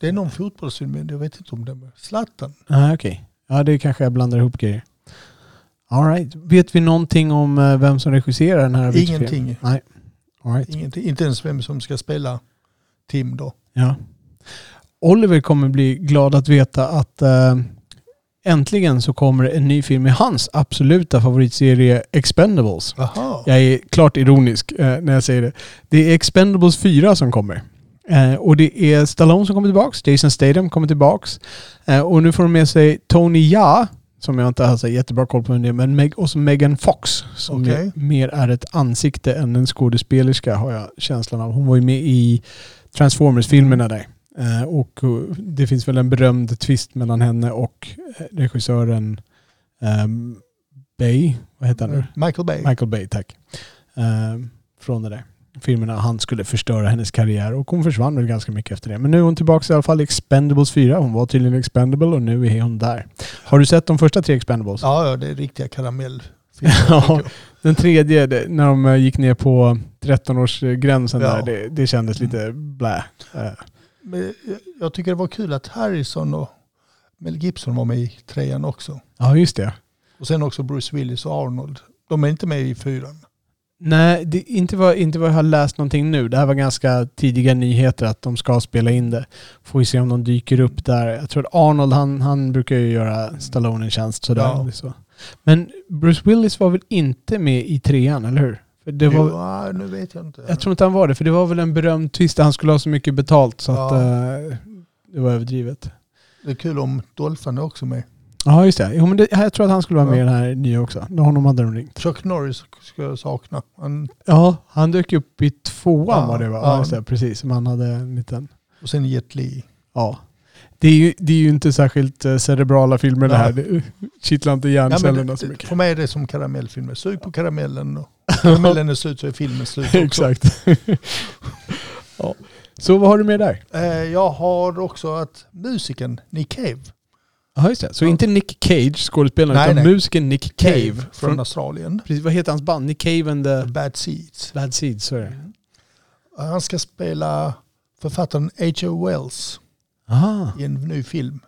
Speaker 2: Det är någon fotbollsfilm, men jag vet inte om det är Zlatan.
Speaker 1: Nej okej. Ja det kanske jag blandar ihop grejer. All right. Vet vi någonting om eh, vem som regisserar den här?
Speaker 2: Ingenting.
Speaker 1: Nej. Right.
Speaker 2: Ingenting. Inte ens vem som ska spela Tim då.
Speaker 1: Ja. Oliver kommer bli glad att veta att eh, äntligen så kommer en ny film i hans absoluta favoritserie Expendables.
Speaker 2: Jaha.
Speaker 1: Jag är klart ironisk eh, när jag säger det. Det är Expendables 4 som kommer. Eh, och det är Stallone som kommer tillbaks, Jason Statham kommer tillbaks. Eh, och nu får de med sig Tony Ja, som jag inte har så jättebra koll på är, men Meg- och så Megan Fox, som ju mer är ett ansikte än en skådespelerska har jag känslan av. Hon var ju med i Transformers-filmerna där. Eh, och eh, det finns väl en berömd twist mellan henne och eh, regissören ehm, Bay, vad heter han nu?
Speaker 2: Michael Bay.
Speaker 1: Michael Bay, tack. Ehm, från det där filmerna. Han skulle förstöra hennes karriär och hon försvann väl ganska mycket efter det. Men nu är hon tillbaka i alla fall i Expendables 4. Hon var tydligen Expendable och nu är hon där. Har du sett de första tre Expendables?
Speaker 2: Ja, det är riktiga karamellfilmer.
Speaker 1: Ja. Den tredje, det, när de eh, gick ner på 13-årsgränsen
Speaker 2: Ja.
Speaker 1: där, det, det kändes lite blä. Eh,
Speaker 2: Men jag tycker det var kul att Harrison och Mel Gibson var med i trean också.
Speaker 1: Ja, just det.
Speaker 2: Och sen också Bruce Willis och Arnold. De är inte med i fyran.
Speaker 1: Nej, det, inte, vad, inte vad jag har läst någonting nu. Det här var ganska tidiga nyheter att de ska spela in det. Får vi se om de dyker upp där. Jag tror att Arnold, han, han brukar ju göra Stallone en tjänst sådär.
Speaker 2: Ja.
Speaker 1: Så. Men Bruce Willis var väl inte med i trean, eller hur? För det var,
Speaker 2: Jo, ah, nu vet jag inte.
Speaker 1: jag tror inte han var det, för det var väl en berömd twist där han skulle ha så mycket betalt så att
Speaker 2: Ja.
Speaker 1: eh, det var överdrivet.
Speaker 2: Det är kul om Dolphin är också med.
Speaker 1: Ja, just det. Jo, men det, jag tror att han skulle vara med i
Speaker 2: Ja.
Speaker 1: den här nya också. Honom hade de ringt.
Speaker 2: Chuck Norris ska jag sakna. Han,
Speaker 1: Ja, han dök upp i tvåan
Speaker 2: Ja,
Speaker 1: var det va?
Speaker 2: ja.
Speaker 1: Ja, just det. Precis. Som han hade en liten...
Speaker 2: och sen Jet Li.
Speaker 1: Ja. Det är ju, det är ju inte särskilt eh, cerebrala filmer det här.
Speaker 2: Nej.
Speaker 1: Det kittlar inte
Speaker 2: Ja,
Speaker 1: hjärncellerna
Speaker 2: men
Speaker 1: så mycket.
Speaker 2: för mig är det som karamellfilmer. Sug på karamellen och karamellen är slut så är filmen slut också.
Speaker 1: Exakt. ja. Så vad har du med där?
Speaker 2: Eh, Jag har också att musikern Nick Cave,
Speaker 1: Ja, just det. Så
Speaker 2: Ja.
Speaker 1: inte Nick Cage, skådespelaren,
Speaker 2: Nej,
Speaker 1: utan
Speaker 2: nej.
Speaker 1: musikern Nick Cave.
Speaker 2: Cave från,
Speaker 1: från,
Speaker 2: Australien,
Speaker 1: precis, vad heter hans band? Nick Cave and the
Speaker 2: Bad Seeds.
Speaker 1: Bad Seeds, så är det.
Speaker 2: Han ska spela författaren H.O. Wells
Speaker 1: Aha.
Speaker 2: i en ny film.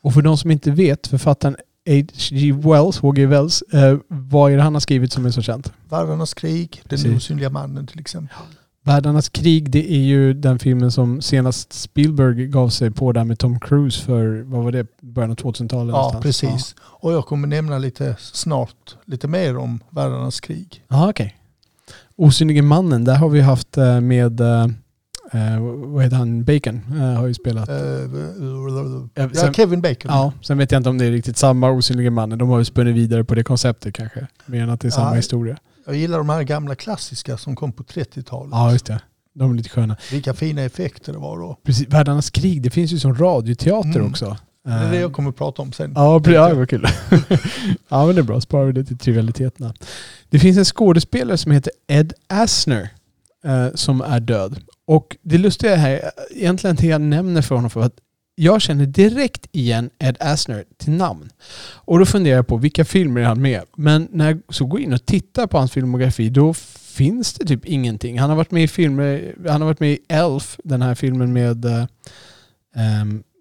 Speaker 1: Och för de som inte vet, författaren H.G. Wells, H.G. Wells, eh, vad är det han har skrivit som är så känt?
Speaker 2: Världarnas krig, Den osynliga mannen till exempel.
Speaker 1: Världarnas krig, det är ju den filmen som senast Spielberg gav sig på där med Tom Cruise för, vad var det, början av 2000-talet?
Speaker 2: Ja,
Speaker 1: någonstans.
Speaker 2: precis. Och jag kommer nämna lite snart lite mer om Världarnas krig.
Speaker 1: Ja, okej. Osynlige mannen, där har vi haft eh, med, eh, eh, vad heter han, Bacon, eh, har ju spelat.
Speaker 2: Eh,
Speaker 1: Ja,
Speaker 2: ja,
Speaker 1: sen-
Speaker 2: Kevin Bacon.
Speaker 1: Ja, sen vet jag inte om det är riktigt samma Osynlige mannen. De har ju spunnit vidare på det konceptet kanske. Mer än att det är samma
Speaker 2: Ja.
Speaker 1: historia.
Speaker 2: Jag gillar de här gamla klassiska som kom på 30-talet.
Speaker 1: Ja, just det. De är lite sköna.
Speaker 2: Vilka fina effekter det var då.
Speaker 1: Precis, Världarnas krig, det finns ju som radioteater
Speaker 2: Mm.
Speaker 1: också.
Speaker 2: Det är det
Speaker 1: Eh,
Speaker 2: jag kommer att prata om sen.
Speaker 1: Ja, ja, vad kul. ja, men det är bra. Sparar vi det till trivialiteterna. Det finns en skådespelare som heter Ed Asner eh, som är död. Och det lustiga här, egentligen det jag nämner för honom för att jag känner direkt igen Ed Asner till namn. Och då funderar jag på vilka filmer är han med? Men när jag så går in och tittar på hans filmografi då finns det typ ingenting. Han har varit med i filmer, han har varit med i Elf, den här filmen med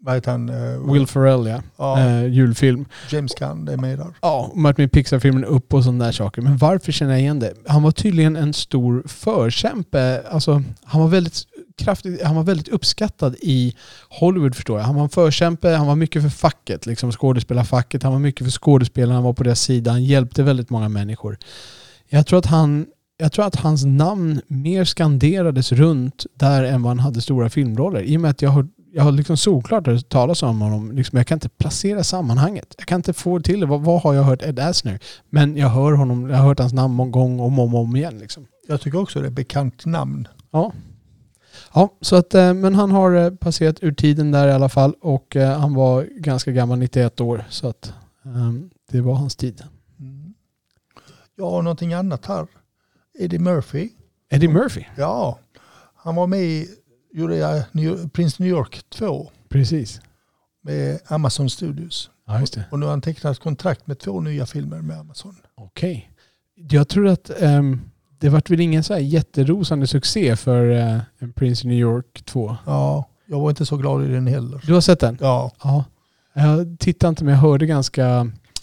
Speaker 2: Vad heter han? Eh,
Speaker 1: Will Ferrell ja.
Speaker 2: ja,
Speaker 1: Eh, julfilm.
Speaker 2: James Gunn, är med där.
Speaker 1: Ja, varit med i Pixar-filmen Upp och sådana där saker. Men varför känner jag igen det? Han var tydligen en stor förkämpe. Alltså, han var väldigt kraftigt, han var väldigt uppskattad i Hollywood förstår jag. Han var en förkämpe, han var mycket för facket, liksom skådespelarfacket. Han var mycket för skådespelarna, han var på deras sida. Han hjälpte väldigt många människor. Jag tror att han jag tror att hans namn mer skanderades runt där än vad han hade stora filmroller. I och med att jag har, jag har liksom solklart hört talas om honom. Liksom, jag kan inte placera sammanhanget. Jag kan inte få till det. Vad, vad har jag hört Ed Asner? Men jag hör honom, jag har hört hans namn gånger om och om, om igen. Liksom.
Speaker 2: Jag tycker också det är ett bekant namn.
Speaker 1: Ja. Ja, så att, eh, men han har eh, passerat ur tiden där i alla fall och eh, han var ganska gammal, 91 år. Så att ehm, det var hans tid.
Speaker 2: Mm. Jag har någonting annat här. Eddie Murphy.
Speaker 1: Eddie Murphy.
Speaker 2: Ja, han var med i gjorde jag New, Prince New York 2
Speaker 1: Precis.
Speaker 2: med Amazon Studios.
Speaker 1: Ja.
Speaker 2: Och nu har han tecknat kontrakt med två nya filmer med Amazon.
Speaker 1: Okej. Jag tror att ehm, det vart väl ingen så här jätterosande succé för en Prince New York 2.
Speaker 2: Ja, jag var inte så glad i den heller.
Speaker 1: Du har sett den?
Speaker 2: Ja,
Speaker 1: Ja. Jag tittade inte men jag hörde ganska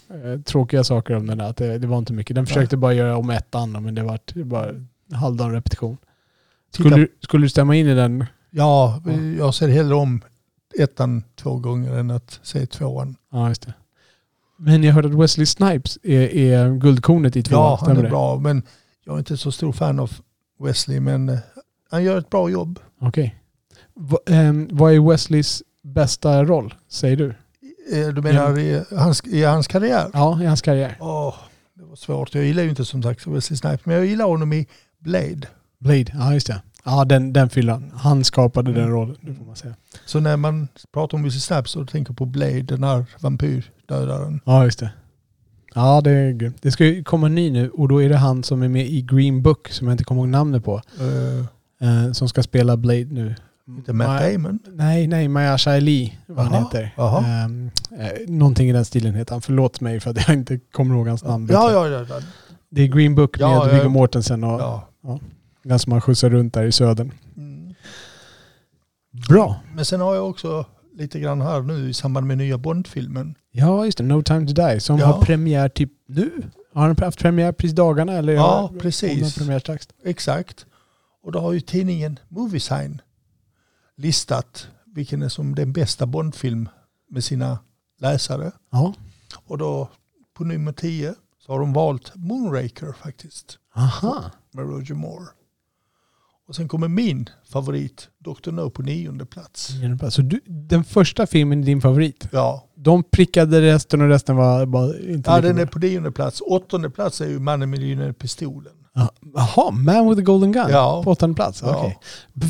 Speaker 1: eh, tråkiga saker om den där. Att det, det var inte mycket. Den försökte bara göra om ettan men det var bara halvdan repetition. Skulle,
Speaker 2: Titta.
Speaker 1: du- skulle du stämma in i den?
Speaker 2: ja,
Speaker 1: Ja.
Speaker 2: jag ser hellre om ettan två gånger än att se tvåan.
Speaker 1: Ja, just det. Men jag hörde att Wesley Snipes är, är guldkornet i tvåan.
Speaker 2: Ja, han är
Speaker 1: det?
Speaker 2: bra. Men jag är inte så stor fan av Wesley, men eh, han gör ett bra jobb.
Speaker 1: Okej. Va, ehm, vad är Wesleys bästa roll, säger du?
Speaker 2: Eh, Du menar i, hans, i hans karriär?
Speaker 1: Ja, i hans karriär.
Speaker 2: Åh, det var svårt. Jag gillar ju inte som sagt Wesley Snipes, men jag gillar honom i Blade.
Speaker 1: Blade, ja just det. Ja, den, den fyllan. Han skapade den
Speaker 2: Mm.
Speaker 1: rollen, det får man säga.
Speaker 2: Så när man pratar om Wesley Snipes så tänker på Blade, den här vampyrdödaren.
Speaker 1: Ja, just det. Ja, det är grymt. Det ska ju komma en ny nu och då är det han som är med i Green Book som jag inte kommer ihåg namnet på.
Speaker 2: Uh,
Speaker 1: som ska spela Blade nu.
Speaker 2: inte Matt
Speaker 1: Ma-
Speaker 2: Damon.
Speaker 1: Nej, nej, Maya Ali vad han
Speaker 2: Jaha,
Speaker 1: heter.
Speaker 2: jaha.
Speaker 1: Ehm, eh, någonting i den stilen heter han. Förlåt mig för att jag inte kommer ihåg hans namn.
Speaker 2: Ja, ja, ja. ja.
Speaker 1: Det är Green Book med
Speaker 2: Ja, ja.
Speaker 1: Viggo Mortensen och
Speaker 2: ja.
Speaker 1: den som han skjutsar runt där i södern.
Speaker 2: Mm.
Speaker 1: Bra.
Speaker 2: Men sen har jag också lite grann här nu i samband med nya Bond-filmen.
Speaker 1: Ja, just det. No time to die. Som
Speaker 2: Ja.
Speaker 1: har premiär typ nu. Har den haft premiär precis dagarna? Eller
Speaker 2: Ja, precis.
Speaker 1: Premiär strax.
Speaker 2: Exakt. Och då har ju tidningen Moviesign listat vilken är som den bästa Bondfilm med sina läsare.
Speaker 1: Ja.
Speaker 2: Och då på nummer 10 så har de valt Moonraker faktiskt.
Speaker 1: Aha.
Speaker 2: Med Roger Moore. Och sen kommer min favorit, Dr. No på nionde plats.
Speaker 1: Så du, den första filmen är din favorit?
Speaker 2: Ja,
Speaker 1: De prickade resten och resten var bara inte
Speaker 2: ja den
Speaker 1: bra.
Speaker 2: är på nionde plats. Åttonde plats är ju Mannen med gyllene pistolen.
Speaker 1: Ja. Jaha, Man with the Golden Gun
Speaker 2: Ja.
Speaker 1: på åttonde plats.
Speaker 2: Ja.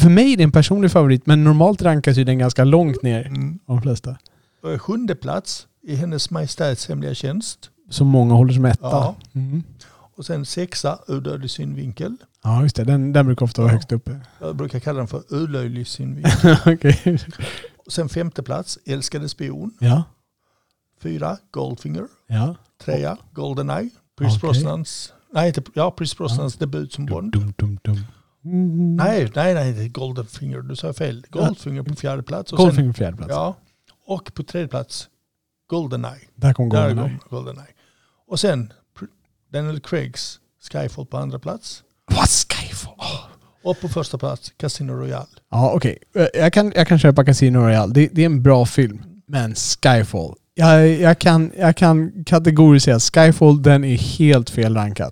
Speaker 1: För mig är det en personlig favorit, men normalt rankas ju den ganska långt ner
Speaker 2: Mm.
Speaker 1: av de flesta.
Speaker 2: Sjunde plats i Hennes Majestäts Hemliga Tjänst.
Speaker 1: Som många håller som etta.
Speaker 2: Ja.
Speaker 1: Mm.
Speaker 2: Och sen sexa, Ur dödlig synvinkel.
Speaker 1: Ja, just det. Den, den brukar ofta vara
Speaker 2: Ja.
Speaker 1: högst uppe.
Speaker 2: Jag brukar kalla den för Ulöjlig synvinkel.
Speaker 1: Okej.
Speaker 2: Och sen femte plats, Älskade spion.
Speaker 1: Ja.
Speaker 2: Fyra, Goldfinger.
Speaker 1: Ja.
Speaker 2: Trea, Goldeneye. Pierce
Speaker 1: Okej.
Speaker 2: Brosnans, nej, inte, ja, Pierce Brosnans debut som Bond.
Speaker 1: Dum, dum, dum. Mm.
Speaker 2: Nej, nej, nej, det är Goldenfinger. Du sa fel. Goldfinger på fjärde plats. Och
Speaker 1: Goldfinger på fjärde plats.
Speaker 2: ja, och på tredje plats, Goldeneye.
Speaker 1: Där kom
Speaker 2: Där
Speaker 1: Goldeneye.
Speaker 2: kom Goldeneye. Och sen Daniel Craigs Skyfall på andra plats.
Speaker 1: Vad Skyfall?
Speaker 2: Och på första plats Casino Royale.
Speaker 1: Ja, okej. Eh, Jag, kan, jag kan köpa Casino Royale. Det, det är en bra film. Men Skyfall. Jag, jag, kan, jag kan kategoriskt säga att Skyfall, den är helt fel rankad.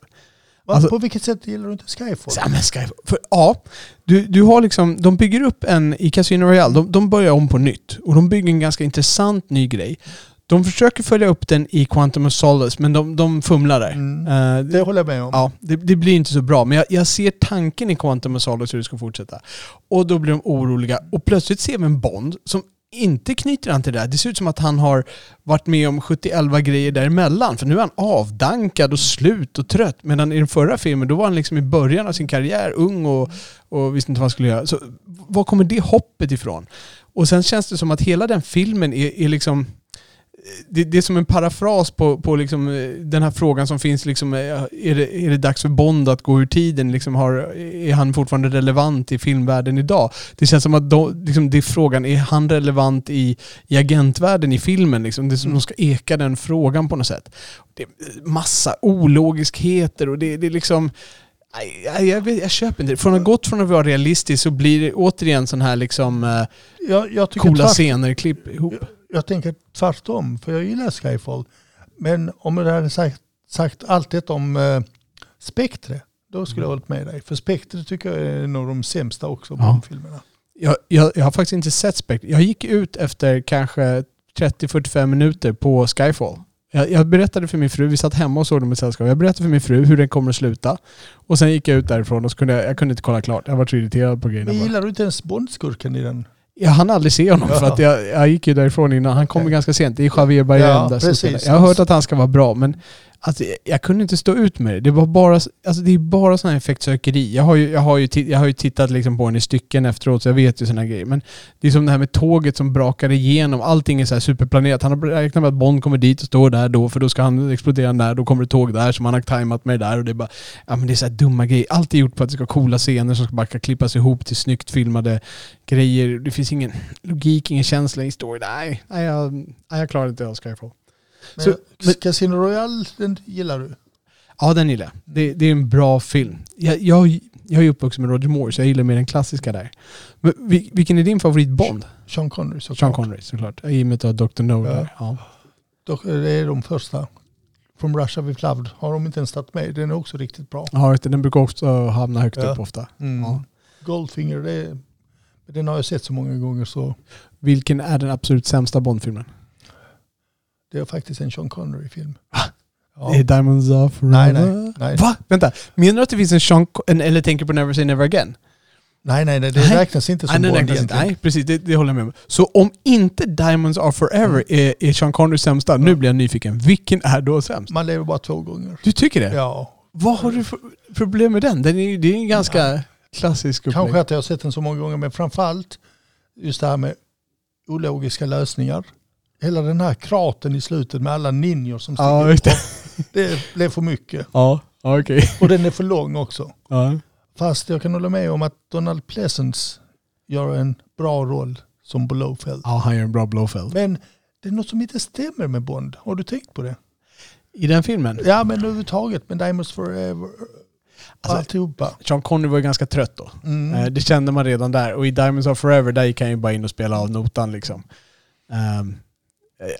Speaker 1: Alltså-
Speaker 2: på vilket sätt gillar du inte Skyfall?
Speaker 1: Ja, men Skyfall. För, ja, du, du har liksom, de bygger upp en, i Casino Royale, de, de börjar om på nytt. Och de bygger en ganska intressant ny grej. De försöker följa upp den i Quantum of Solace, men de, de fumlar där.
Speaker 2: Mm.
Speaker 1: Eh,
Speaker 2: Det håller jag med om.
Speaker 1: Ja, det, det blir inte så bra. Men jag, jag ser tanken i Quantum of Solace hur det ska fortsätta. Och då blir de oroliga. Och plötsligt ser vi en Bond som inte knyter an till det där. Det ser ut som att han har varit med om 71 grejer däremellan. För nu är han avdankad och slut och trött. Medan i den förra filmen, då var han liksom i början av sin karriär, ung och, och visste inte vad han skulle göra. Så var kommer det hoppet ifrån? Och sen känns det som att hela den filmen är, är liksom det, det är som en parafras på, på liksom, eh, den här frågan som finns. Liksom, eh, är, det, är det dags för Bond att gå ur tiden? Liksom har, är han fortfarande relevant i filmvärlden idag? Det känns som att de, liksom, det är frågan, är han relevant i, i agentvärlden i filmen? Liksom? Det är som att de ska eka den frågan på något sätt. Det är massa ologiskheter och det, det är liksom... Jag, jag, vet- jag köper inte det. Från att gått från att vara realistisk så blir det återigen sån här liksom eh,
Speaker 2: Jag, jag,
Speaker 1: coola
Speaker 2: tvärt,
Speaker 1: scener, klipp ihop.
Speaker 2: Jag tänker tvärtom, för jag gillar Skyfall. Men om jag hade sagt, sagt allt detta om eh, Spectre, då skulle jag
Speaker 1: Mm.
Speaker 2: hållit med dig. För Spectre tycker jag är en av de sämsta också,
Speaker 1: Ja.
Speaker 2: Bond-filmerna.
Speaker 1: Jag, jag, jag har faktiskt inte sett Spectre. Jag gick ut efter kanske 30-45 minuter på Skyfall. Jag, jag berättade för min fru, vi satt hemma och såg dem i sällskap. Jag berättade för min fru hur den kommer att sluta. Och sen gick jag ut därifrån och så kunde jag, jag kunde inte kolla klart. Jag var så irriterad på grejerna.
Speaker 2: Men
Speaker 1: bara.
Speaker 2: gillar du inte ens Bondskurken i den?
Speaker 1: Jag hann aldrig se honom för
Speaker 2: Ja.
Speaker 1: att jag, jag gick ju därifrån innan. Han kom
Speaker 2: Okej.
Speaker 1: ganska sent. Det är Javier Bardem
Speaker 2: Ja,
Speaker 1: där
Speaker 2: precis.
Speaker 1: Jag har hört att han ska vara bra men alltså, jag, jag kunde inte stå ut med det. Det var bara, alltså, det är bara sån här effektsökeri. Jag har ju, jag har ju, jag har ju tittat liksom på den i stycken efteråt så jag vet ju såna grejer. Men det är som det här med tåget som brakar igenom. Allting är så här superplanerat. Han har räknat med att Bond kommer dit och står där då för då ska han explodera där. Då kommer det tåg där som han har tajmat med det där. Och det är bara, ja men det är så här dumma grejer. Allt är gjort för att det ska vara coola scener som ska bara klippas ihop till snyggt filmade grejer. Det finns ingen logik, ingen känsla i story. Nej, nej, jag, nej jag klarar inte av Skyfall.
Speaker 2: Men,
Speaker 1: Så- men-
Speaker 2: Casino Royale, den gillar du?
Speaker 1: Ja, den gillar jag. Det, det är en bra film. Jag, jag, jag är uppvuxen med Roger Moore, så jag gillar mer den klassiska där. Men vil- vilken är din favorit Bond?
Speaker 2: Sean Connery såklart.
Speaker 1: Sean Connery såklart. I och med att du har Dr. No
Speaker 2: Ja.
Speaker 1: där. Ja.
Speaker 2: Dock, Det är de första. From Russia With Loved har de inte ens tagit med. Den är också riktigt bra.
Speaker 1: Ja, den brukar också hamna högt
Speaker 2: Ja.
Speaker 1: upp ofta.
Speaker 2: Mm.
Speaker 1: Ja.
Speaker 2: Goldfinger, det den har jag sett så många gånger så
Speaker 1: Vilken är den absolut sämsta Bond-filmen?
Speaker 2: Det är faktiskt en Sean Connery-film. Ja.
Speaker 1: Det är Diamonds Are Forever.
Speaker 2: Nej, nej, nej.
Speaker 1: Va? Vänta. Menar du att det finns en Sean... Co- En, eller tänker på Never Say Never Again?
Speaker 2: Nej, nej, nej, det
Speaker 1: Nej.
Speaker 2: räknas inte som
Speaker 1: Nej,
Speaker 2: Bond egentligen.
Speaker 1: Nej, precis. Det, det håller jag med om. Så om inte Diamonds Are Forever
Speaker 2: Mm.
Speaker 1: är, är Sean Connerys sämsta, nu
Speaker 2: Ja.
Speaker 1: blir jag nyfiken. Vilken är då sämst?
Speaker 2: Man lever bara två gånger.
Speaker 1: Du tycker det?
Speaker 2: Ja,
Speaker 1: Vad har du för problem med den? den är, det är en ganska klassisk upplägg.
Speaker 2: kanske att jag har sett den så många gånger, men framförallt just det här med ologiska lösningar. Hela den här kraten i slutet med alla ninjor som stiger
Speaker 1: Ja,
Speaker 2: upp.
Speaker 1: det.
Speaker 2: Blev för mycket.
Speaker 1: Ja, okej.
Speaker 2: Och den är för lång också.
Speaker 1: Ja.
Speaker 2: Fast jag kan hålla med om att Donald Pleasence gör en bra roll som Blowfeld.
Speaker 1: ja, han gör en bra Blowfeld.
Speaker 2: Men det är något som inte stämmer med Bond. Har du tänkt på det?
Speaker 1: I den filmen?
Speaker 2: Ja, men överhuvudtaget med Diamonds Forever
Speaker 1: Alltså-
Speaker 2: alltihopa.
Speaker 1: Sean Connery var ju ganska trött då.
Speaker 2: Mm.
Speaker 1: Eh, Det kände man redan där. Och i Diamonds Are Forever, där gick han ju bara in och spelade av notan liksom. Eh,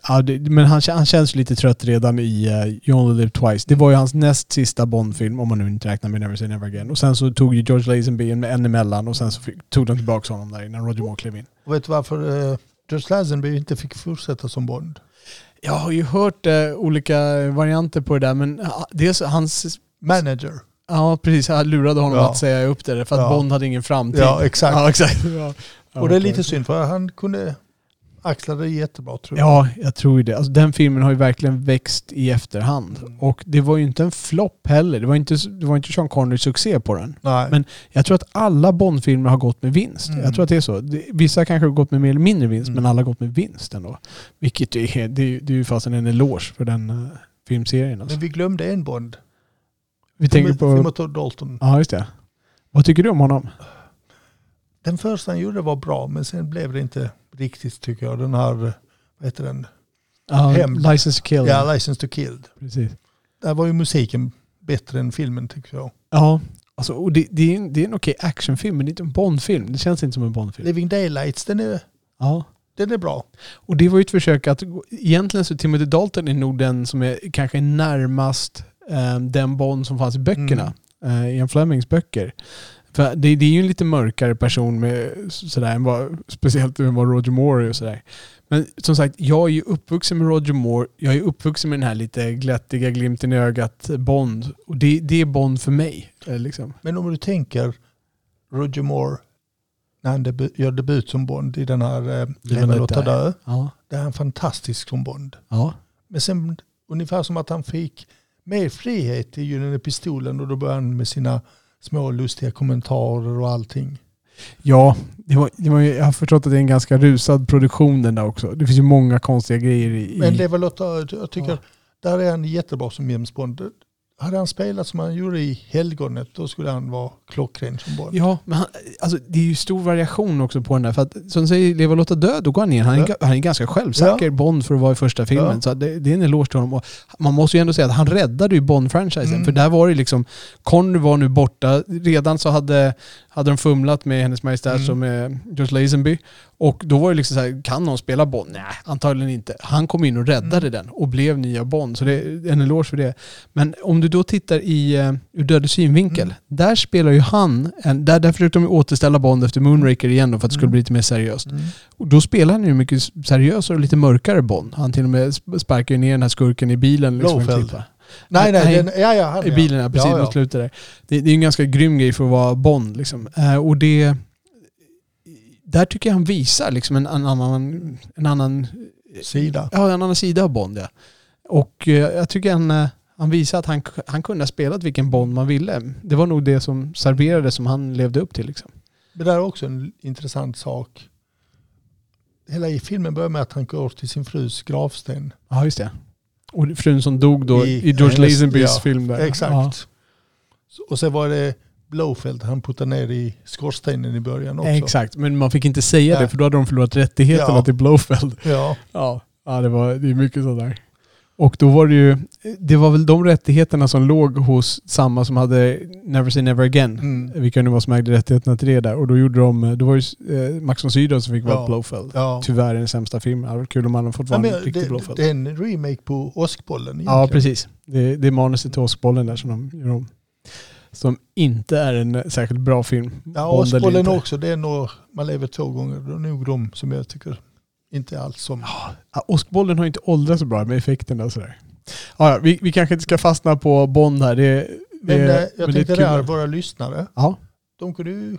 Speaker 1: ja, det, men han, han känns lite trött redan i uh, You Only Live Twice. Det var ju hans näst sista Bond-film, om man nu inte räknar med Never Say Never Again. Och sen så tog ju George Lazenby en, en emellan och sen så fick, tog de tillbaka honom där innan Roger Moore klev in.
Speaker 2: Och vet du varför uh, George Lazenby inte fick fortsätta som Bond?
Speaker 1: Jag har ju hört eh, olika varianter på det där, men uh, dels hans...
Speaker 2: Manager.
Speaker 1: Ja, precis. Han lurade honom
Speaker 2: Ja.
Speaker 1: att säga upp det för att
Speaker 2: Ja.
Speaker 1: Bond hade ingen framtid.
Speaker 2: Ja, exakt.
Speaker 1: Ja, exakt.
Speaker 2: Och det är lite synd för han kunde axla det jättebra tror jag.
Speaker 1: Ja, jag tror ju det. Alltså, den filmen har ju verkligen växt i efterhand.
Speaker 2: Mm.
Speaker 1: Och det var ju inte en flopp heller. Det var inte, det var inte Sean Connerys succé på den.
Speaker 2: Nej.
Speaker 1: Men jag tror att alla Bond-filmer har gått med vinst.
Speaker 2: Mm.
Speaker 1: Jag tror att det är så. Vissa kanske har gått med mer eller mindre vinst,
Speaker 2: Mm.
Speaker 1: men alla har gått med vinst ändå. Vilket är, det är, det är ju fasen en eloge för den uh, filmserien. Alltså.
Speaker 2: Men vi glömde en Bond.
Speaker 1: Vi tänker på...
Speaker 2: Timothy Dalton.
Speaker 1: Ja, just det. Vad tycker du om honom?
Speaker 2: Den första han gjorde var bra men sen blev det inte riktigt tycker jag. Den här, vad heter den? Hämnd.
Speaker 1: License to kill.
Speaker 2: Ja, License to Kill.
Speaker 1: Precis.
Speaker 2: Där var ju musiken bättre än filmen tycker jag.
Speaker 1: Ja, alltså, och det, det, är en, det är en okej actionfilm, men det är inte en Bondfilm. Det känns inte som en Bondfilm.
Speaker 2: Living Daylights, den är,
Speaker 1: Ja.
Speaker 2: den är bra.
Speaker 1: Och det var ju ett försök att... Egentligen så Timothy Dalton är nog den som är kanske närmast eh, den Bond som fanns i böckerna. Eh, I Ian Flemings böcker. För det, det är ju en lite mörkare person med sådär, än vad, speciellt än vad Roger Moore är och sådär. Men som sagt, jag är ju uppvuxen med Roger Moore. Jag är uppvuxen med den här lite glättiga glimten i ögat Bond. Och det, det är Bond för mig. eh, Liksom.
Speaker 2: Men om du tänker Roger Moore när han debu- gör debut som Bond i den här eh, Leva låta dö.
Speaker 1: Ja.
Speaker 2: Där är han fantastisk som Bond.
Speaker 1: Ja.
Speaker 2: Men sen ungefär som att han fick mer frihet i Gyllene Pistolen och då började han med sina små lustiga kommentarer och allting.
Speaker 1: Ja, det var, det var, jag har förstått att det är en ganska rusad produktion den där också. Det finns ju många konstiga grejer i...
Speaker 2: Men
Speaker 1: i
Speaker 2: Leva låta dö, jag tycker
Speaker 1: Ja.
Speaker 2: där är han jättebra som James Bond. Hade han spelat som han gjorde i Helgonet då skulle han vara klockren som Bond.
Speaker 1: ja, men han, alltså, det är ju stor variation också på den där. För att, som säger, Leva och låta dö, då går han ner. Han är,
Speaker 2: Ja.
Speaker 1: han är ganska självsäker Bond för att vara i första filmen.
Speaker 2: Ja.
Speaker 1: Så det, det är en eloge till honom. Och man måste ju ändå säga att han räddade ju Bond-franchisen.
Speaker 2: Mm.
Speaker 1: För där var det liksom, Connery var nu borta. Redan så hade, hade de fumlat med Hennes Majestät
Speaker 2: Mm.
Speaker 1: och med George Lazenby. Och då var det liksom så här, kan någon spela Bond? Nej, antagligen inte. Han kom in och räddade
Speaker 2: Mm.
Speaker 1: den och blev nya Bond. Så det är en eloge för det. Men om du då tittar i uh, ur dödlig synvinkel,
Speaker 2: Mm.
Speaker 1: där spelar ju han, en, där, där försökte de återställa Bond efter Moonraker igen då för att det skulle
Speaker 2: Mm.
Speaker 1: bli lite mer seriöst.
Speaker 2: Mm.
Speaker 1: Och då spelar han ju mycket seriösare och lite mörkare Bond. Han till och med sp- sparkar ner den här skurken i bilen. Liksom, klippa.
Speaker 2: Nej, nej,
Speaker 1: Nej.
Speaker 2: Den, ja, ja, han,
Speaker 1: I bilen, ja, precis
Speaker 2: Ja, ja.
Speaker 1: mot slutet där. Det, det är en ganska grym grej för att vara Bond. Liksom. Eh, och det... Där tycker jag han visar liksom en, en annan... En annan
Speaker 2: Sida.
Speaker 1: Ja, en annan sida av Bond ja. Och eh, jag tycker han, eh, han visar att han, han kunde ha spelat vilken Bond man ville. Det var nog det som serverades som han levde upp till. Liksom.
Speaker 2: Det där är också en intressant sak. Hela i filmen börjar med att han går till sin frus gravsten.
Speaker 1: Ja, just det. Och frun som dog då i,
Speaker 2: I
Speaker 1: George Lazenbys
Speaker 2: ja,
Speaker 1: film där.
Speaker 2: Exakt.
Speaker 1: Ja.
Speaker 2: Och sen var det Blowfeld han puttade ner i skorstenen i början också.
Speaker 1: Exakt, men man fick inte säga
Speaker 2: Nej.
Speaker 1: det för då hade de förlorat rättigheterna
Speaker 2: Ja.
Speaker 1: till Blowfeld.
Speaker 2: Ja,
Speaker 1: Ja, ja det, var, det är mycket sådär. Och då var det ju, det var väl de rättigheterna som låg hos samma som hade Never Say Never Again.
Speaker 2: mm.
Speaker 1: Vilka nu var som ägde rättigheterna till det där. Och då gjorde de, då var det eh, Max von Sydow som fick vara
Speaker 2: Ja.
Speaker 1: Blowfeld.
Speaker 2: ja.
Speaker 1: Tyvärr den sämsta filmen. Det hade varit kul om han hade fått vara en riktig
Speaker 2: det,
Speaker 1: Blowfeld.
Speaker 2: det är en remake på Åskbollen
Speaker 1: ja, precis. Det, det är manuset till Åskbollen där som de gör om. Som inte är en särskilt bra film.
Speaker 2: Ja, Åskbollen också. Det är nog, man lever två gånger. Det är nog de som jag tycker inte alls som...
Speaker 1: Ja, Åskbollen har inte åldrats så bra med effekterna och sådär. Ja, vi, vi kanske inte ska fastna på Bond här. Det, det,
Speaker 2: Men eh,
Speaker 1: det är
Speaker 2: jag
Speaker 1: lite
Speaker 2: tänkte
Speaker 1: kul.
Speaker 2: där, våra lyssnare,
Speaker 1: Ja.
Speaker 2: de kunde ju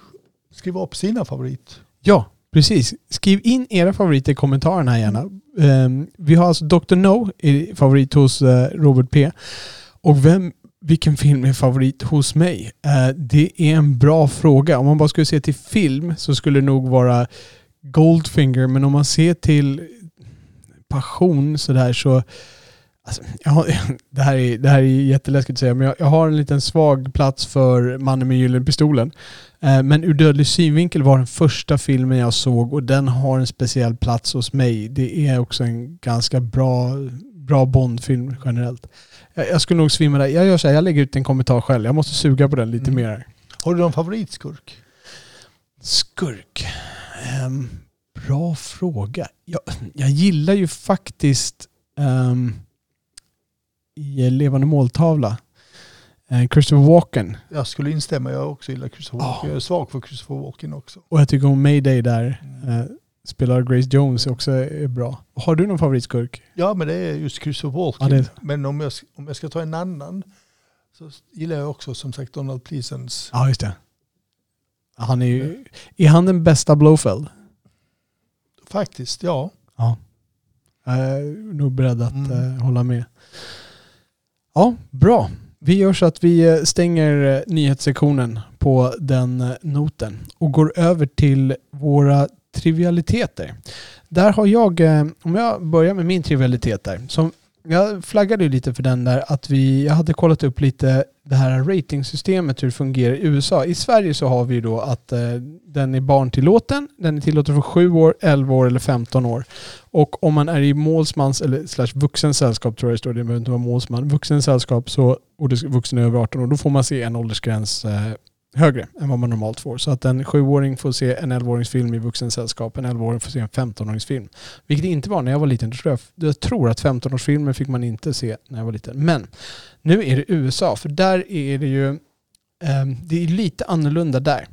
Speaker 2: skriva upp sina favorit.
Speaker 1: ja, precis. Skriv in era favoriter i kommentarerna gärna. Ehm, vi har alltså Dr. No är favorit hos eh, Robert P. Och vem, vilken film är favorit hos mig? Eh, det är en bra fråga. Om man bara skulle se till film så skulle det nog vara Goldfinger. Men om man ser till passion sådär så Alltså, har, det, här är, det här är jätteläskigt att säga, men jag, jag har en liten svag plats för Mannen med gyllene pistolen. Eh, men Ur dödlig synvinkel var den första filmen jag såg och den har en speciell plats hos mig. Det är också en ganska bra, bra Bondfilm generellt. Jag, jag skulle nog svimma där. Jag gör så här, jag lägger ut en kommentar själv. Jag måste suga på den lite
Speaker 2: Mm.
Speaker 1: mer.
Speaker 2: Har du någon favoritskurk?
Speaker 1: Skurk. Ehm, bra fråga. Jag, jag gillar ju faktiskt ehm, i Levande måltavla. eh, Christopher Walken.
Speaker 2: Jag skulle instämma, jag också gillar Christopher
Speaker 1: Ja.
Speaker 2: Walken. Jag är svag för Christopher Walken också.
Speaker 1: Och jag tycker om Mayday där. Eh, spelar Grace Jones också är bra. Har du någon favoritskurk?
Speaker 2: Ja men det är just Christopher Walken.
Speaker 1: Ja,
Speaker 2: Men om jag, om jag ska ta en annan. så gillar jag också som sagt Donald Pleasence.
Speaker 1: Ja, just det. Han är ju... Är han den bästa Blowfeld?
Speaker 2: Faktiskt, ja.
Speaker 1: Ja. Jag är nog beredd att
Speaker 2: Mm.
Speaker 1: eh, hålla med. Ja, bra. Vi gör så att vi eh, stänger eh, nyhetssektionen på den noten och går över till våra trivialiteter. Där har jag, om jag börjar med min trivialitet där, som jag flaggade ju lite för den där att vi, jag hade kollat upp lite det här ratingsystemet hur det fungerar i USA. I Sverige så har vi ju då att eh, den är barntillåten, den är tillåten för 7 år, 11 år eller 15 år. Och om man är i målsmans eller slash vuxen sällskap tror jag det står, det behöver inte vara målsman, vuxen sällskap så, och det vuxen är över 18 år, då får man se en åldersgräns eh, högre än vad man normalt får. Så att en sjuåring får se en 11-åringsfilm i vuxensällskap, en 11-åring får se en 15-åringsfilm. Vilket det inte var när jag var liten. Jag tror, jag, jag tror att 15-årsfilmer fick man inte se när jag var liten. Men nu är det USA, för där är det ju eh, det är lite annorlunda där.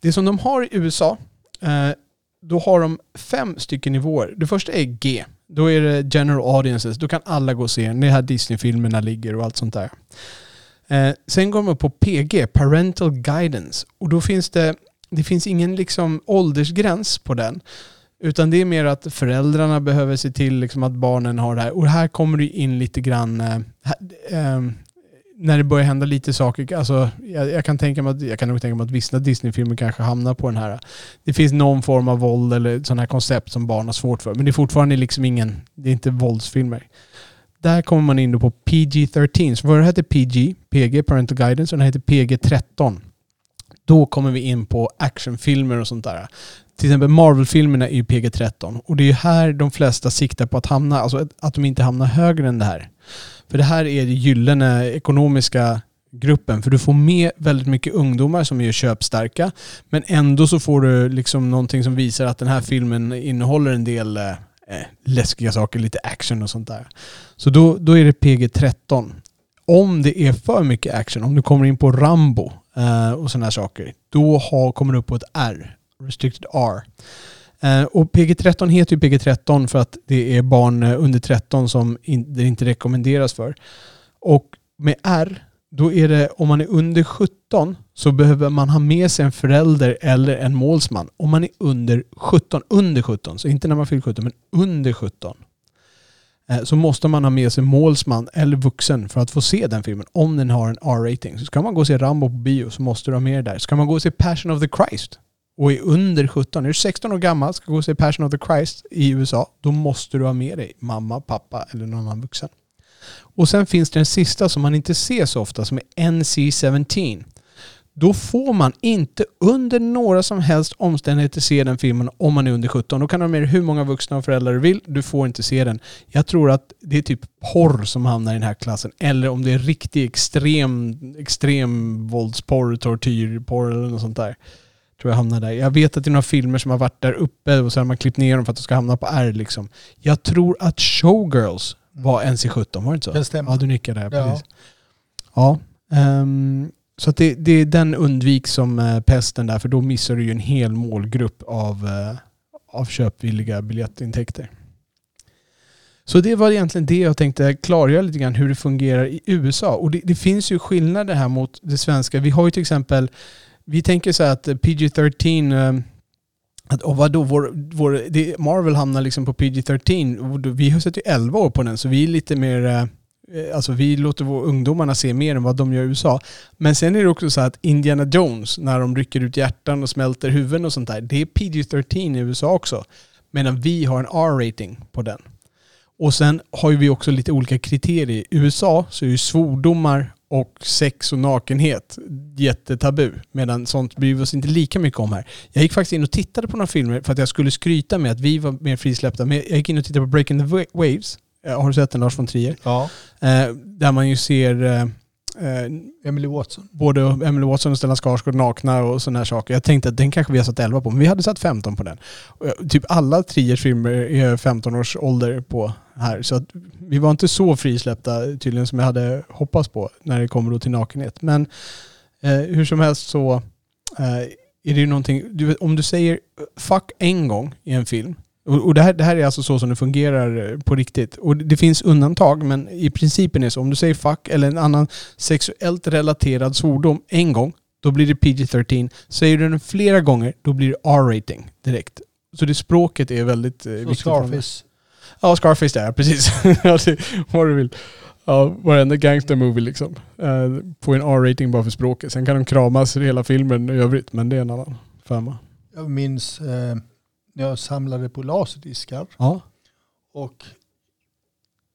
Speaker 1: Det som de har i USA, eh, då har de fem stycken nivåer. Det första är G. Då är det general audiences. Då kan alla gå och se den. Det är här Disney-filmerna ligger och allt sånt där. Eh, sen går man på PG, Parental Guidance. Och då finns det, det finns ingen liksom åldersgräns på den. Utan det är mer att föräldrarna behöver se till liksom att barnen har det här. Och här kommer det in lite grann eh, här, eh, när det börjar hända lite saker. Alltså, jag, jag, kan tänka mig att, jag kan nog tänka mig att vissa Disney-filmer kanske hamnar på den här. Det finns någon form av våld eller sådana här koncept som barn har svårt för. Men det är fortfarande liksom ingen, det är inte våldsfilmer. Där kommer man in då på PG-13. Så vad det heter PG, PG, Parental Guidance, och den heter PG-13. Då kommer vi in på actionfilmer och sånt där. Till exempel Marvel-filmerna är ju PG-13. Och det är ju här de flesta siktar på att hamna, alltså att de inte hamnar högre än det här. För det här är det gyllene ekonomiska gruppen. För du får med väldigt mycket ungdomar som är köpstarka. Men ändå så får du liksom någonting som visar att den här filmen innehåller en del eh, eh, läskiga saker, lite action och sånt där. Så då, då är det PG-13. Om det är för mycket action, om du kommer in på Rambo eh, och sådana här saker, då har, kommer du upp på ett R, restricted R. Eh, och PG-13 heter ju PG-13 för att det är barn under 13 som in, det inte rekommenderas för. Och med R, då är det om man är under 17 så behöver man ha med sig en förälder eller en målsman. Om man är under 17, under 17, så inte när man fyller 17, men under 17 eh, så måste man ha med sig målsman eller vuxen för att få se den filmen om den har en R-rating. Så ska man gå och se Rambo på bio så måste du ha med det där. Ska man gå och se Passion of the Christ och är under 17, är du 16 år gammal, ska gå och se Passion of the Christ i USA, då måste du ha med dig mamma, pappa eller någon annan vuxen. Och sen finns det en sista som man inte ser så ofta som är NC-17. Då får man inte under några som helst omständigheter se den filmen om man är under 17. Då kan du ha med dig hur många vuxna och föräldrar du vill. Du får inte se den. Jag tror att det är typ porr som hamnar i den här klassen. Eller om det är riktig extrem, extrem våldsporr, tortyrporr eller något sånt där. Tror jag hamnar där. Jag vet att det är några filmer som har varit där uppe och så har man klippt ner dem för att de ska hamna på R liksom. Jag tror att Showgirls var NC17, var det inte så?
Speaker 2: Det stämmer.
Speaker 1: Ja, du nickar där.
Speaker 2: Ja.
Speaker 1: Precis. Ja. ehm, så att det, det, den undviks som eh, pesten där, för då missar du ju en hel målgrupp av, eh, av köpvilliga biljettintäkter. Så det var egentligen det jag tänkte klargöra lite grann hur det fungerar i USA. Och det, det finns ju skillnader här mot det svenska. Vi har ju till exempel, vi tänker så här att PG-13 eh, att, och vadå, vår, vår, det, Marvel hamnar liksom på PG-13. Vi har sett ju 11 år på den, så vi är lite mer... Eh, alltså vi låter vår, ungdomarna se mer än vad de gör i USA. Men sen är det också så att Indiana Jones, när de rycker ut hjärtan och smälter huvuden och sånt där, det är PG-13 i USA också. Medan vi har en R-rating på den. Och sen har ju vi också lite olika kriterier. I USA så är ju svordomar och sex och nakenhet jättetabu. Medan sånt bryr vi oss inte lika mycket om här. Jag gick faktiskt in och tittade på några filmer för att jag skulle skryta med att vi var mer frisläppta. Men jag gick in och tittade på Breaking the Wa- Waves. Eh, Har du sett den Lars von Trier?
Speaker 2: Ja.
Speaker 1: Eh, där man ju ser eh,
Speaker 2: Emily Watson.
Speaker 1: både Emily Watson och Stellan Skarsgård nakna och sådana här saker. Jag tänkte att den kanske vi har satt 11 på, men vi hade satt 15 på den. Och typ alla Triers filmer är 15 års ålder på här. Så att vi var inte så frisläppta tydligen som jag hade hoppats på när det kommer då till nakenhet. Men eh, hur som helst så eh, är det ju någonting, du, vet, om du säger eh, fuck en gång i en film och, och det, här, det här är alltså så som det fungerar eh, på riktigt. Och det, finns undantag, men i principen är det så. Om du säger fuck eller en annan sexuellt relaterad svordom en gång, då blir det PG-13. Säger du den flera gånger, då blir det R-rating direkt. Så det språket är väldigt eh, viktigt.
Speaker 2: Scarface.
Speaker 1: Ja, Scarface där, precis. Vad du vill. Ja, varenda gangster-movie liksom. Eh, får en R-rating bara för språket. Sen kan de kramas i hela filmen i övrigt, men det är en annan femma.
Speaker 2: Jag minns eh, när jag samlade på laserdiskar.
Speaker 1: Ja.
Speaker 2: Och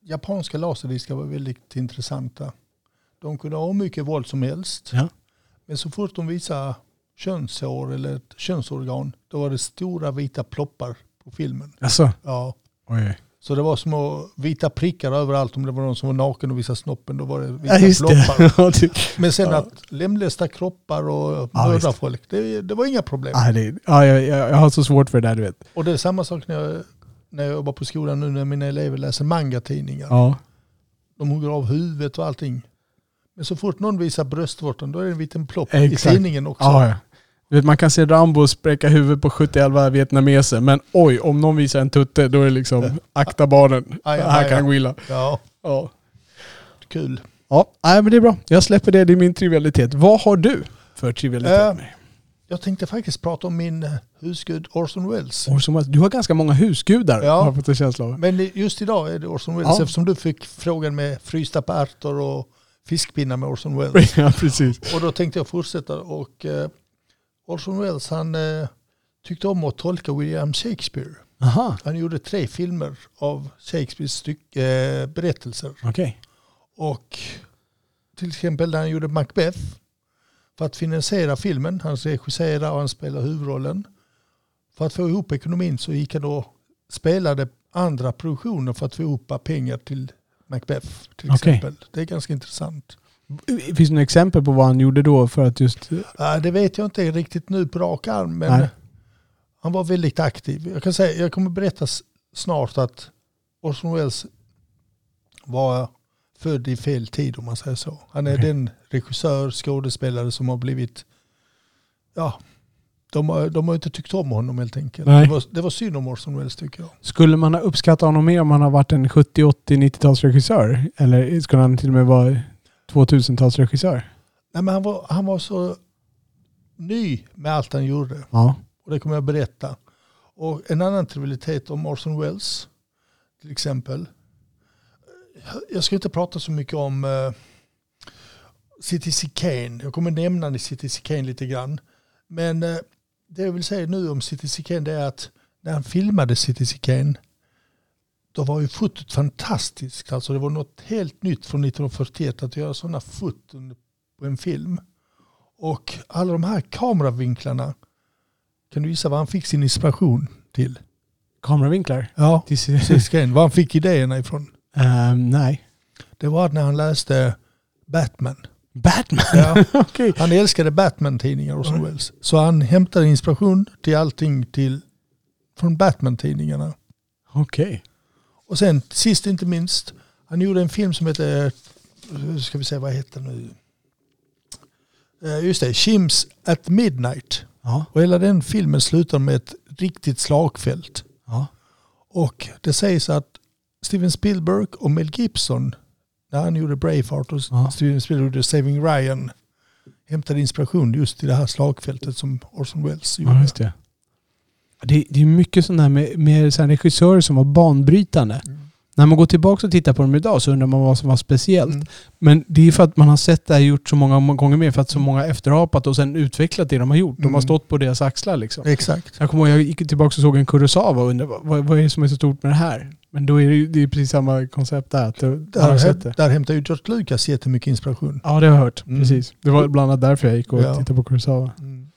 Speaker 2: japanska laserdiskar var väldigt intressanta. De kunde ha mycket våld som helst.
Speaker 1: Ja.
Speaker 2: Men så fort de visade könshår eller ett könsorgan, då var det stora vita ploppar på filmen.
Speaker 1: Alltså.
Speaker 2: Ja.
Speaker 1: Oj.
Speaker 2: Så det var små vita prickar överallt. Om det var någon som var naken och visade snoppen, då var det
Speaker 1: Ja,
Speaker 2: vita
Speaker 1: just
Speaker 2: ploppar.
Speaker 1: det. Ja.
Speaker 2: Men sen
Speaker 1: Ja.
Speaker 2: att lemlästa kroppar och
Speaker 1: Ja,
Speaker 2: mörda
Speaker 1: visst.
Speaker 2: folk, det, det var inga problem.
Speaker 1: Ja, det, ja, jag, jag, har så svårt för det där, du vet.
Speaker 2: Och det är samma sak när jag, när jag jobbar på skolan nu när mina elever läser manga-tidningar.
Speaker 1: Ja.
Speaker 2: De hugger av huvudet och allting. Men så fort någon visar bröstvårtan då är det en liten plopp i
Speaker 1: Exakt.
Speaker 2: tidningen också.
Speaker 1: Ja, ja. Vet, man kan se Rambo spräcka huvudet på 71 vietnameser, men oj, om någon visar en tutte, då är det liksom akta barnen.
Speaker 2: Aj, aj,
Speaker 1: här kan gå illa.
Speaker 2: Ja,
Speaker 1: Ja.
Speaker 2: kul.
Speaker 1: Ja, nej, men det är bra. Jag släpper det, det är min trivialitet. Vad har du för trivialitet? Dig?
Speaker 2: Jag tänkte faktiskt prata om min eh, husgud Orson Welles.
Speaker 1: Orson Welles. Du har ganska många husgudar,
Speaker 2: Ja.
Speaker 1: har fått en känsla av.
Speaker 2: Men just idag är det Orson Welles
Speaker 1: Ja.
Speaker 2: eftersom du fick frågan med frysta på ärtor och fiskpinnar med Orson Welles.
Speaker 1: ja, precis.
Speaker 2: Och då tänkte jag fortsätta och eh, Orson Welles han eh, tyckte om att tolka William Shakespeare.
Speaker 1: Aha,
Speaker 2: Han gjorde tre filmer av Shakespeares styck, eh, berättelser.
Speaker 1: okej.
Speaker 2: Och till exempel när han gjorde Macbeth. För att finansiera filmen, han regisserade och han spelade huvudrollen. För att få ihop ekonomin så gick han då spelade andra produktioner för att få ihop pengar till Macbeth till
Speaker 1: Okej.
Speaker 2: exempel. Det är ganska intressant.
Speaker 1: Finns det några exempel på vad han gjorde då för att just...
Speaker 2: Det vet jag inte riktigt nu på rak arm men
Speaker 1: Nej.
Speaker 2: han var väldigt aktiv. Jag kan säga, jag kommer berätta snart att Orson Welles var född i fel tid om man säger så. Han är
Speaker 1: Okej.
Speaker 2: den regissör, skådespelare som har blivit, ja, de har, de har inte tyckt om honom helt enkelt.
Speaker 1: Nej.
Speaker 2: Det var, det var synd om Orson Welles tycker jag.
Speaker 1: Skulle man ha uppskattat honom mer om han har varit en 70, 80, 90-talsregissör? Eller skulle han till och med vara 2000-talsregissör?
Speaker 2: Nej, men han, var, han var så ny med allt han gjorde.
Speaker 1: Ja.
Speaker 2: Och det kommer jag berätta. Och en annan trivialitet om Orson Welles till exempel. Jag ska inte prata så mycket om uh, Citizen Kane. Jag kommer nämna Citizen Kane lite grann. Men eh, det jag vill säga nu om Citizen Kane är att när han filmade Citizen Kane då var ju fotot fantastiskt. Alltså det var något helt nytt från 1941 att göra sådana foton på en film. Och alla de här kameravinklarna kan du gissa vad han fick sin inspiration till?
Speaker 1: Kameravinklar?
Speaker 2: Ja, Kane. Var han fick idéerna ifrån?
Speaker 1: Ehm, nej.
Speaker 2: Det var när han läste Batman.
Speaker 1: Batman?
Speaker 2: Ja.
Speaker 1: Okej.
Speaker 2: Han älskade Batman-tidningar Orson Welles. Så han hämtade inspiration till allting till, från Batman-tidningarna.
Speaker 1: Okej.
Speaker 2: Och sen sist inte minst, han gjorde en film som heter, hur ska vi säga vad heter nu? Eh, Just det, Shims at Midnight.
Speaker 1: Ja.
Speaker 2: Och hela den filmen slutar med ett riktigt slagfält.
Speaker 1: Ja.
Speaker 2: Och det sägs att Steven Spielberg och Mel Gibson, när han gjorde Braveheart och
Speaker 1: Ja.
Speaker 2: Steven Spielberg gjorde Saving Ryan, hämtade inspiration just i det här slagfältet som Orson Welles gjorde.
Speaker 1: Ja, det. Det, är mycket sånt där med, med så regissörer som var banbrytande.
Speaker 2: Mm.
Speaker 1: När man går tillbaka och tittar på dem idag så undrar man vad som var speciellt.
Speaker 2: Mm.
Speaker 1: Men det är för att man har sett det här gjort så många gånger mer. För att så många har efterhapat och sen utvecklat det de har gjort. De har
Speaker 2: Mm.
Speaker 1: stått på deras axlar liksom.
Speaker 2: Exakt.
Speaker 1: Jag kommer ihåg, jag gick tillbaka och såg en Kurosawa och undrade vad, vad är det som är så stort med det här? Men då är det det är precis samma koncept där. Har
Speaker 2: Där,
Speaker 1: sett det.
Speaker 2: där hämtar ju George Lucas jättemycket inspiration.
Speaker 1: Ja, det har jag hört.
Speaker 2: Mm.
Speaker 1: Precis. Det var bland annat därför jag gick och
Speaker 2: Ja.
Speaker 1: tittade på Kurosawa.
Speaker 2: Mm.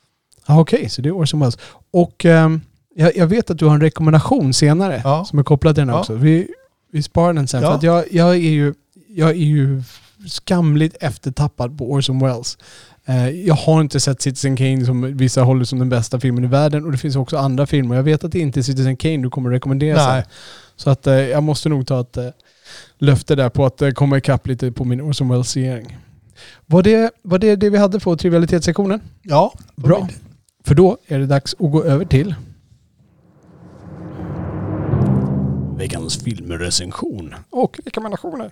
Speaker 1: Ja, Okej, så det är Orson Welles. Och ehm, jag, jag vet att du har en rekommendation senare
Speaker 2: Ja.
Speaker 1: som är kopplad till den
Speaker 2: Ja.
Speaker 1: också. Vi, vi sparar den sen.
Speaker 2: Ja.
Speaker 1: För att jag, jag, är ju, jag är ju skamligt eftertappad på Orson Welles. Eh, jag har inte sett Citizen Kane som vissa håller som den bästa filmen i världen och det finns också andra filmer. Jag vet att det inte är Citizen Kane du kommer rekommendera
Speaker 2: Nej.
Speaker 1: sen. Så att eh, jag måste nog ta ett eh, löfte där på att komma ikapp lite på min Orson Welles-serie. Var det, var det det vi hade på trivialitetssektionen?
Speaker 2: Ja,
Speaker 1: Bra. För då är det dags att gå över till veckans filmrecension och rekommendationer.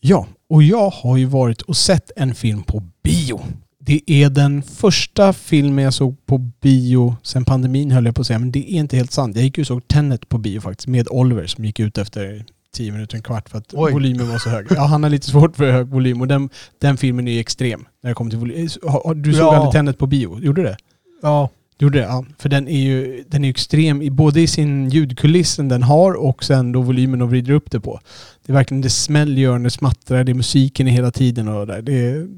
Speaker 1: Ja, och jag har ju varit och sett en film på bio. Det är den första filmen jag såg på bio sen pandemin höll jag på att säga, men det är inte helt sant. Jag gick ju och såg Tenet på bio faktiskt med Oliver som gick ut efter tio minuter, en kvart för att
Speaker 2: Oj.
Speaker 1: volymen var så hög. Ja, han har lite svårt för hög volym och den, den filmen är ju extrem när det kommer till volym. Har- Du såg
Speaker 2: Ja.
Speaker 1: aldrig Tenet på bio? Gjorde du det?
Speaker 2: Ja,
Speaker 1: Gjorde det? Ja. För den är ju den är extrem i både i sin ljudkulissen den har och sen då volymen de vrider upp det på. Det är verkligen, det smäller och det smattrar, det är musiken hela tiden och där. Det är,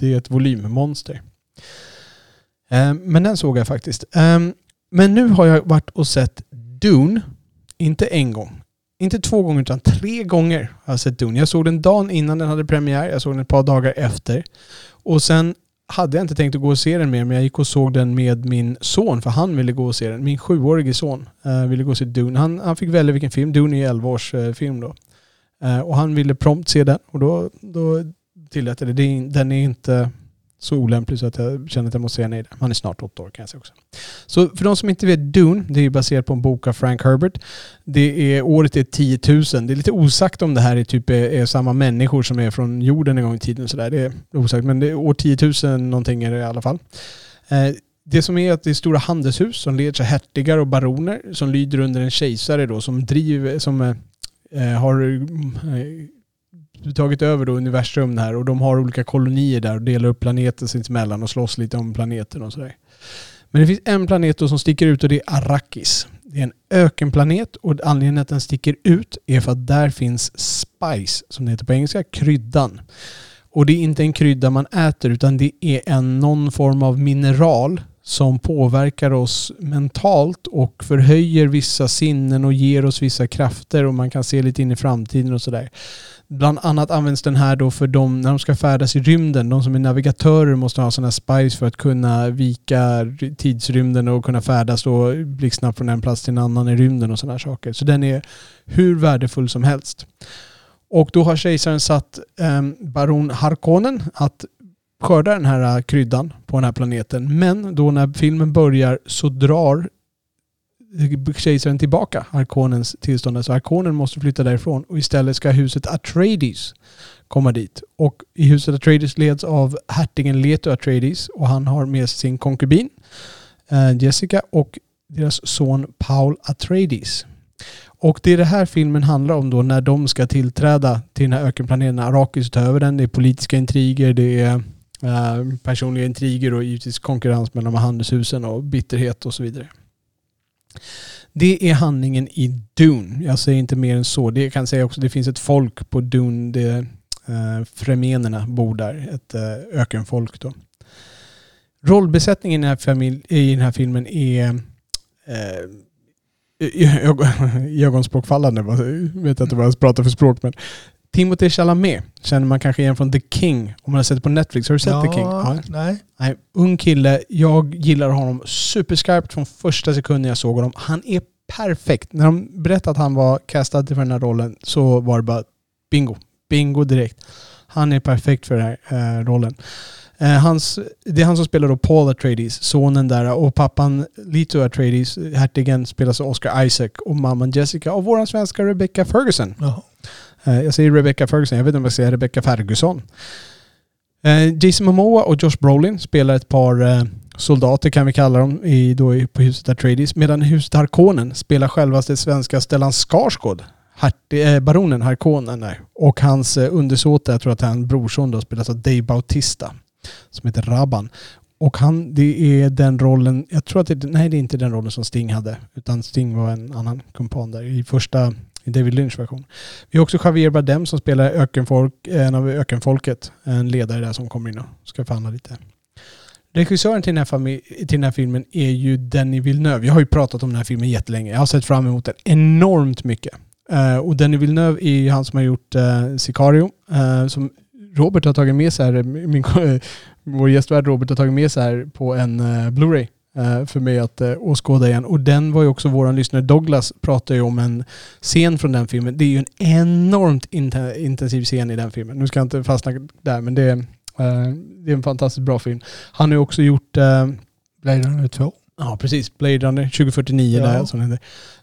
Speaker 1: det är ett volymmonster. Eh, men den såg jag faktiskt. Eh, men nu har jag varit och sett Dune. Inte en gång. Inte två gånger utan tre gånger har jag sett Dune. Jag såg den dagen innan den hade premiär. Jag såg den ett par dagar efter. Och sen hade jag inte tänkt att gå och se den mer, men jag gick och såg den med min son, för han ville gå och se den. Min sjuårige son uh, ville gå och se Dune. Han, han fick välja vilken film. Dune är ju 11 års uh, film då. Uh, och han ville prompt se den och då, då tillät jag det. Den är inte så olämplig så att jag känner att jag måste säga nej. Han är snart åtta år kan jag säga också. Så för de som inte vet Dune, det är baserat på en bok av Frank Herbert. Det är, året är 10 000. Det är lite osagt om det här är, typ, är, är samma människor som är från jorden en gång i tiden. Så där. Det är osagt, men det är år 10 000 någonting är det i alla fall. Eh, det som är att det är stora handelshus som leds av hertigar och baroner som lyder under en kejsare då som driver, som eh, eh har eh, tagit över då universum här och de har olika kolonier där och delar upp planeten sinsemellan och slåss lite om planeten och sådär. Men det finns en planet då som sticker ut och det är Arrakis. Det är en ökenplanet och anledningen att den sticker ut är för att där finns spice, som det heter på engelska, kryddan. Och det är inte en krydda man äter utan det är en någon form av mineral som påverkar oss mentalt och förhöjer vissa sinnen och ger oss vissa krafter och man kan se lite in i framtiden och sådär. Bland annat används den här då för de när de ska färdas i rymden. De som är navigatörer måste ha sådana spice för att kunna vika tidsrymden och kunna färdas då blixtsnabbt från en plats till en annan i rymden och sådana saker. Så den är hur värdefull som helst. Och då har kejsaren satt eh, baron Harkonnen att skörda den här äh, kryddan på den här planeten. Men då när filmen börjar så drar kejsaren tillbaka arkonens tillstånd. Så arkonen måste flytta därifrån och istället ska huset Atreides komma dit. Och i huset Atreides leds av hertigen Leto Atreides och han har med sig sin konkubin äh, Jessica och deras son Paul Atreides. Och det är det här filmen handlar om då när de ska tillträda till den här ökenplaneten Arrakis tar ta över den. Det är politiska intriger, det är personliga intriger och givetvis konkurrens mellan de här handelshusen och bitterhet och så vidare. Det är handlingen i Dune. Jag säger inte mer än så. Det kan säga också, det finns ett folk på Dune. Det, eh, fremenerna bor där. Ett eh, ökenfolk då. Rollbesättningen i den här, i den här filmen är eh, ögonspråkfallande. Jag vet inte vad jag pratar för språk men Timothée Chalamet känner man kanske igen från The King. Om man har sett det på Netflix. Har du sett The King? Ja.
Speaker 2: Nej.
Speaker 1: Nej, ung kille. Jag gillar honom superskarpt från första sekunden jag såg honom. Han är perfekt. När de berättade att han var castad för den här rollen så var det bara bingo. Bingo direkt. Han är perfekt för den här eh, rollen. Eh, hans, det är han som spelar då Paul Atreides, sonen där. Och pappan Lito Atreides, hertigen, spelas av Oscar Isaac. Och mamman Jessica av våran svenska Rebecca Ferguson.
Speaker 2: Jaha.
Speaker 1: Eh, jag säger Rebecca Ferguson, jag vet inte om jag säger Rebecca Ferguson. Eh, Jason Momoa och Josh Brolin spelar ett par eh, soldater kan vi kalla dem i, då, på huset Atreides. Medan huset Harkonnen spelar självaste svenska Stellan Skarsgård. Harti, eh, baronen Harkonnen där. Och hans undersåte, jag tror att han brorson då, spelas av Dave Bautista. Som heter Rabban. Och han, det är den rollen, jag tror att det, nej det är inte den rollen som Sting hade. Utan Sting var en annan kumpan där i första, David Lynch version. Vi har också Javier Bardem som spelar ökenfolk, en av ökenfolket. En ledare där som kommer in och ska förhandla lite. Regissören till den, här till den här filmen är ju Denny Villeneuve. Jag har ju pratat om den här filmen jättelänge. Jag har sett fram emot den enormt mycket. Uh, och Denny Villeneuve är ju han som har gjort uh, Sicario. Uh, som Robert har tagit med sig här, min, vår gästvärd Robert har tagit med sig här på en Blu-ray för mig att uh, åskåda igen. Och den var ju också våran lyssnare Douglas pratade ju om en scen från den filmen. Det är ju en enormt inte- intensiv scen i den filmen. Nu ska jag inte fastna där men det är, eh, det är en fantastiskt bra film. Han har ju också gjort
Speaker 2: Blade Runner 2.
Speaker 1: Ja, precis. Blade Runner 2049
Speaker 2: Ja.
Speaker 1: där, som.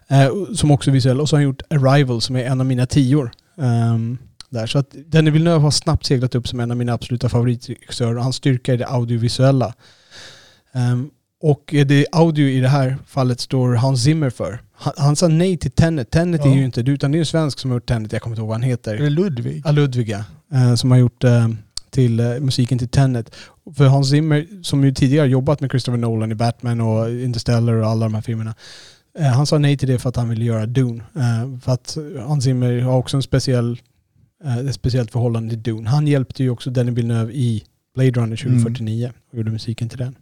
Speaker 1: Eh, också är visuell. Och så har han gjort Arrival som är en av mina tior. Ehm, där. Så att Denis Villeneuve har snabbt seglat upp som en av mina absoluta favoritregissörer. Och hans styrka är det audiovisuella. Ehm, och det audio i det här fallet står Hans Zimmer för. Han, han sa nej till Tenet. Tenet
Speaker 2: Ja.
Speaker 1: är ju inte du, utan det är en svensk som har gjort Tenet. Jag kommer inte ihåg vad han heter.
Speaker 2: Är det Ludvig?
Speaker 1: Ja, Ludviga. Eh, som har gjort eh, till eh, musiken till Tenet. För Hans Zimmer, som ju tidigare jobbat med Christopher Nolan i Batman och Interstellar och alla de här filmerna. Han sa nej till det för att han ville göra Dune. För att Hans Zimmer har också en speciell, ett speciellt förhållande till Dune. Han hjälpte ju också Denis Villeneuve i Blade Runner 2049 och gjorde musiken till den.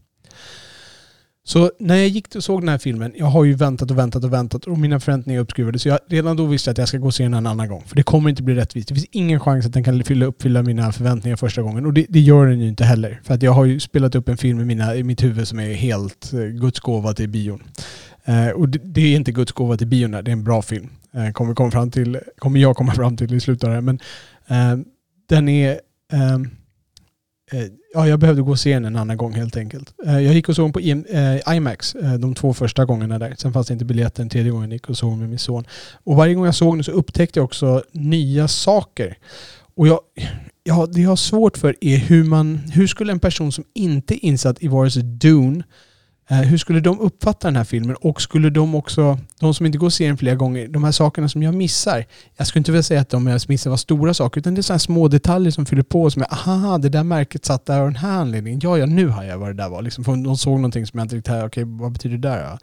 Speaker 1: Så när jag gick och såg den här filmen, jag har ju väntat och väntat och väntat och mina förväntningar är uppskruvade. Så jag redan då visste att jag ska gå och se den en annan gång. För det kommer inte bli rättvist. Det finns ingen chans att den kan fylla, uppfylla mina förväntningar första gången. Och det, det gör den ju inte heller. För att jag har ju spelat upp en film i, mina, i mitt huvud som är helt eh, Guds gåva till bion. Eh, och det, det är inte Guds gåva till bion, där, det är en bra film. Eh, kommer, komma fram till, kommer jag komma fram till i slutet av det här. Men eh, den är... Eh, eh, Ja, jag behövde gå och se den en annan gång helt enkelt. Eh, jag gick och såg den på eh, IMAX eh, de två första gångerna där. Sen fanns det inte biljetten. den tredje gången jag gick och såg med min son. Och varje gång jag såg den så upptäckte jag också nya saker. Och jag, ja, det jag har svårt för är hur man, hur skulle en person som inte är insatt i vare sig Dune, Eh, hur skulle de uppfatta den här filmen? Och skulle de också, de som inte går och ser den flera gånger, de här sakerna som jag missar, jag skulle inte vilja säga att de jag missar var stora saker, utan det är sådana små detaljer som fyller på som är, aha, det där märket satt där av den här anledningen. Ja, ja, nu har jag vad det där var. Liksom, för de såg någonting som jag inte riktigt, okej, vad betyder det där? Ja?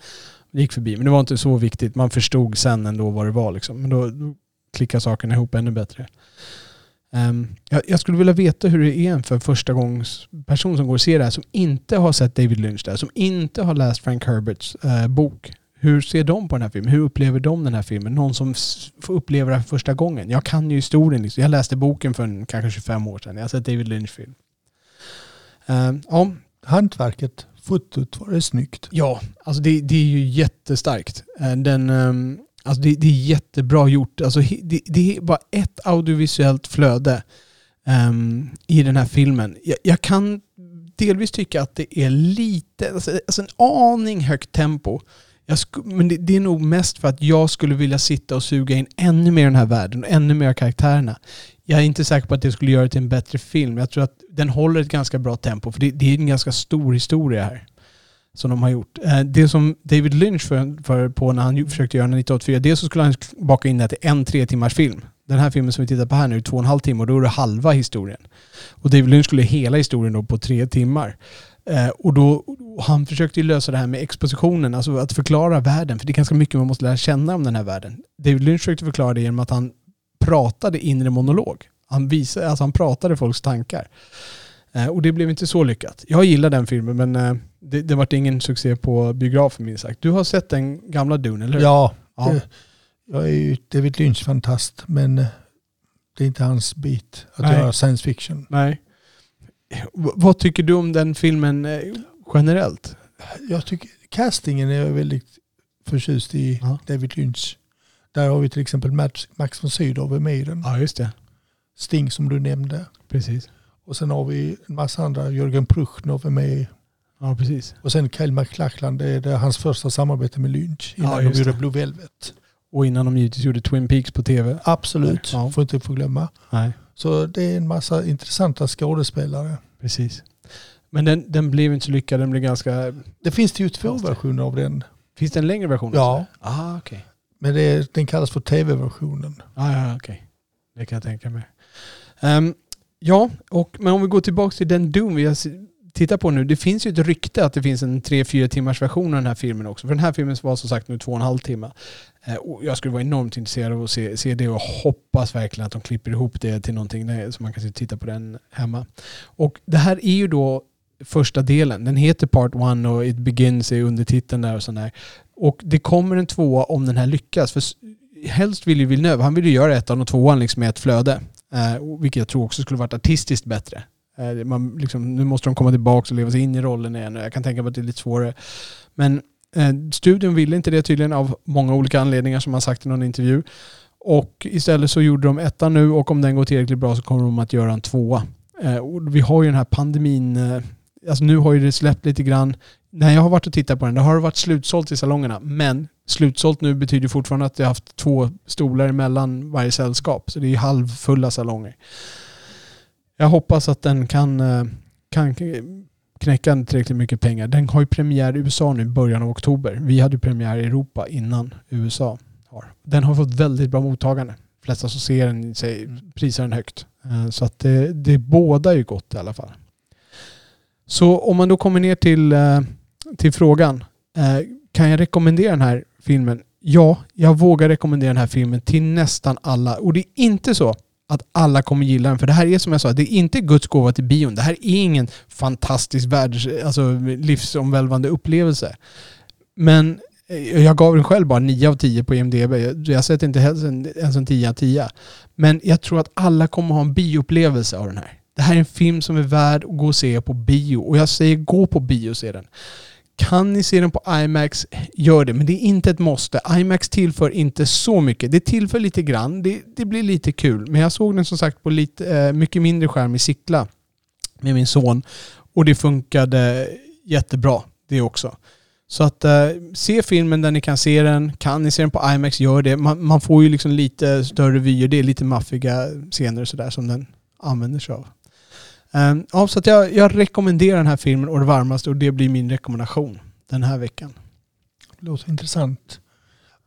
Speaker 1: Det gick förbi, men det var inte så viktigt. Man förstod sen ändå vad det var. Liksom. Men då, då klickar sakerna ihop ännu bättre. Ehm, jag, jag skulle vilja veta hur det är för en första gångs person som går och ser det här som inte har sett David Lynch där, som inte har läst Frank Herberts eh, bok. Hur ser de på den här filmen? Hur upplever de den här filmen? Någon som får uppleva det här för första gången. Jag kan ju historien. Liksom. Jag läste boken för en, kanske 25 år sedan. Jag har sett David Lynch-film. Ehm, ja,
Speaker 2: Hantverket, fotot, var det snyggt?
Speaker 1: Ja, alltså det, det är ju jättestarkt. Eh, Den, ehm, alltså det, det är jättebra gjort. Alltså det, det är bara ett audiovisuellt flöde um, i den här filmen. Jag, jag kan delvis tycka att det är lite, alltså, alltså en aning högt tempo. Jag sku, men det, det är nog mest för att jag skulle vilja sitta och suga in ännu mer i den här världen och ännu mer av karaktärerna. Jag är inte säker på att det skulle göra det till en bättre film. Jag tror att den håller ett ganska bra tempo för det, det är en ganska stor historia här som de har gjort. Eh, det som David Lynch för, för på när han försökte göra den 1984, dels så skulle han baka in det till en tre timmars film. Den här filmen som vi tittar på här nu är två och en halv timme och då är det halva historien. Och David Lynch skulle hela historien då på tre timmar. Eh, och då, han försökte ju lösa det här med expositionen, alltså att förklara världen, för det är ganska mycket man måste lära känna om den här världen. David Lynch försökte förklara det genom att han pratade inre monolog. Han, visade, alltså han pratade folks tankar. Eh, och det blev inte så lyckat. Jag gillar den filmen men eh, det, det vart ingen succé på biografen minst sagt. Du har sett den gamla Dune, eller hur?
Speaker 2: Ja,
Speaker 1: Ja.
Speaker 2: det- jag är ju David Lynch-fantast men eh, det är inte hans bit att
Speaker 1: Nej.
Speaker 2: göra science fiction.
Speaker 1: Nej. V- vad tycker du om den filmen eh, generellt?
Speaker 2: Jag tycker castingen är jag väldigt förtjust i
Speaker 1: Ja.
Speaker 2: David Lynch. Där har vi till exempel Max, Max von Sydow med i den.
Speaker 1: Ja, just det.
Speaker 2: Sting som du nämnde.
Speaker 1: Precis.
Speaker 2: Och sen har vi en massa andra. Jörgen Pruchnov är med.
Speaker 1: Ja, precis.
Speaker 2: Och sen Kyle MacLachlan, det är det hans första samarbete med Lynch. Innan
Speaker 1: Ja,
Speaker 2: de gjorde
Speaker 1: det.
Speaker 2: Blue Velvet.
Speaker 1: Och innan de givetvis gjorde Twin Peaks på tv.
Speaker 2: Absolut,
Speaker 1: Ja.
Speaker 2: får inte få glömma.
Speaker 1: Nej,
Speaker 2: Så det är en massa intressanta skådespelare.
Speaker 1: precis. Men den, den blev inte så lyckad. Den blev ganska...
Speaker 2: Det finns det ju två versioner av den.
Speaker 1: Finns det en längre version?
Speaker 2: Ja.
Speaker 1: Ah, okej.
Speaker 2: Men det är, den kallas för tv-versionen.
Speaker 1: Ah, ja, okej. Det kan jag tänka mig. Ehm, ja, och, men om vi går tillbaka till den Doom vi har tittat på nu. Det finns ju ett rykte att det finns en 3-4 timmars version av den här filmen också. För den här filmen var som sagt nu två och en halv timme. Eh, och jag skulle vara enormt intresserad av att se, se det och hoppas verkligen att de klipper ihop det till någonting där, så man kan titta på den hemma. Och det här är ju då första delen. Den heter Part 1 och It Begins är undertiteln där och sådär. Och det kommer en tvåa om den här lyckas. För helst vill ju Villeneuve, han vill ju göra ettan och tvåan liksom med ett flöde. Eh, vilket jag tror också skulle varit artistiskt bättre. Eh, man, liksom, nu måste de komma tillbaka och leva sig in i rollen igen. och Jag kan tänka mig att det är lite svårare. Men eh, studion ville inte det tydligen av många olika anledningar som man sagt i någon intervju. Och istället så gjorde de ettan nu och om den går tillräckligt bra så kommer de att göra en tvåa. Eh, och vi har ju den här pandemin eh, alltså nu har ju det släppt lite grann. När jag har varit och tittat på den, det har varit slutsålt i salongerna. Men slutsålt nu betyder fortfarande att jag har haft två stolar emellan varje sällskap. Så det är halvfulla salonger. Jag hoppas att den kan, eh, kan knäcka tillräckligt mycket pengar. Den har ju premiär i USA nu i början av oktober. Vi hade premiär i Europa innan USA har. Den har fått väldigt bra mottagande. De flesta som ser den säger, prisar den högt. Eh, Så att det, det båda ju gott i alla fall. Så om man då kommer ner till, eh, till frågan. Eh, kan jag rekommendera den här filmen? Ja, jag vågar rekommendera den här filmen till nästan alla. Och det är inte så att alla kommer gilla den. För det här är som jag sa, det är inte Guds gåva till bion. Det här är ingen fantastisk världs, alltså livsomvälvande upplevelse. Men eh, jag gav den själv bara 9 av 10 på IMDB. Jag, jag sätter inte ens en, ens en 10 av 10. Men jag tror att alla kommer ha en bioupplevelse av den här. Det här är en film som är värd att gå och se på bio. Och jag säger gå på bio och se den. Kan ni se den på IMAX, gör det. Men det är inte ett måste. IMAX tillför inte så mycket. Det tillför lite grann. Det, det blir lite kul. Men jag såg den som sagt på lite, eh, mycket mindre skärm i Sickla med min son. Och det funkade jättebra det också. Så att eh, se filmen där ni kan se den. Kan ni se den på IMAX, gör det. Man, man får ju liksom lite större vyer. Det är lite maffiga scener och sådär som den använder sig av. Um, ja, så jag, jag rekommenderar den här filmen och det varmaste och det blir min rekommendation den här veckan.
Speaker 2: Låter intressant.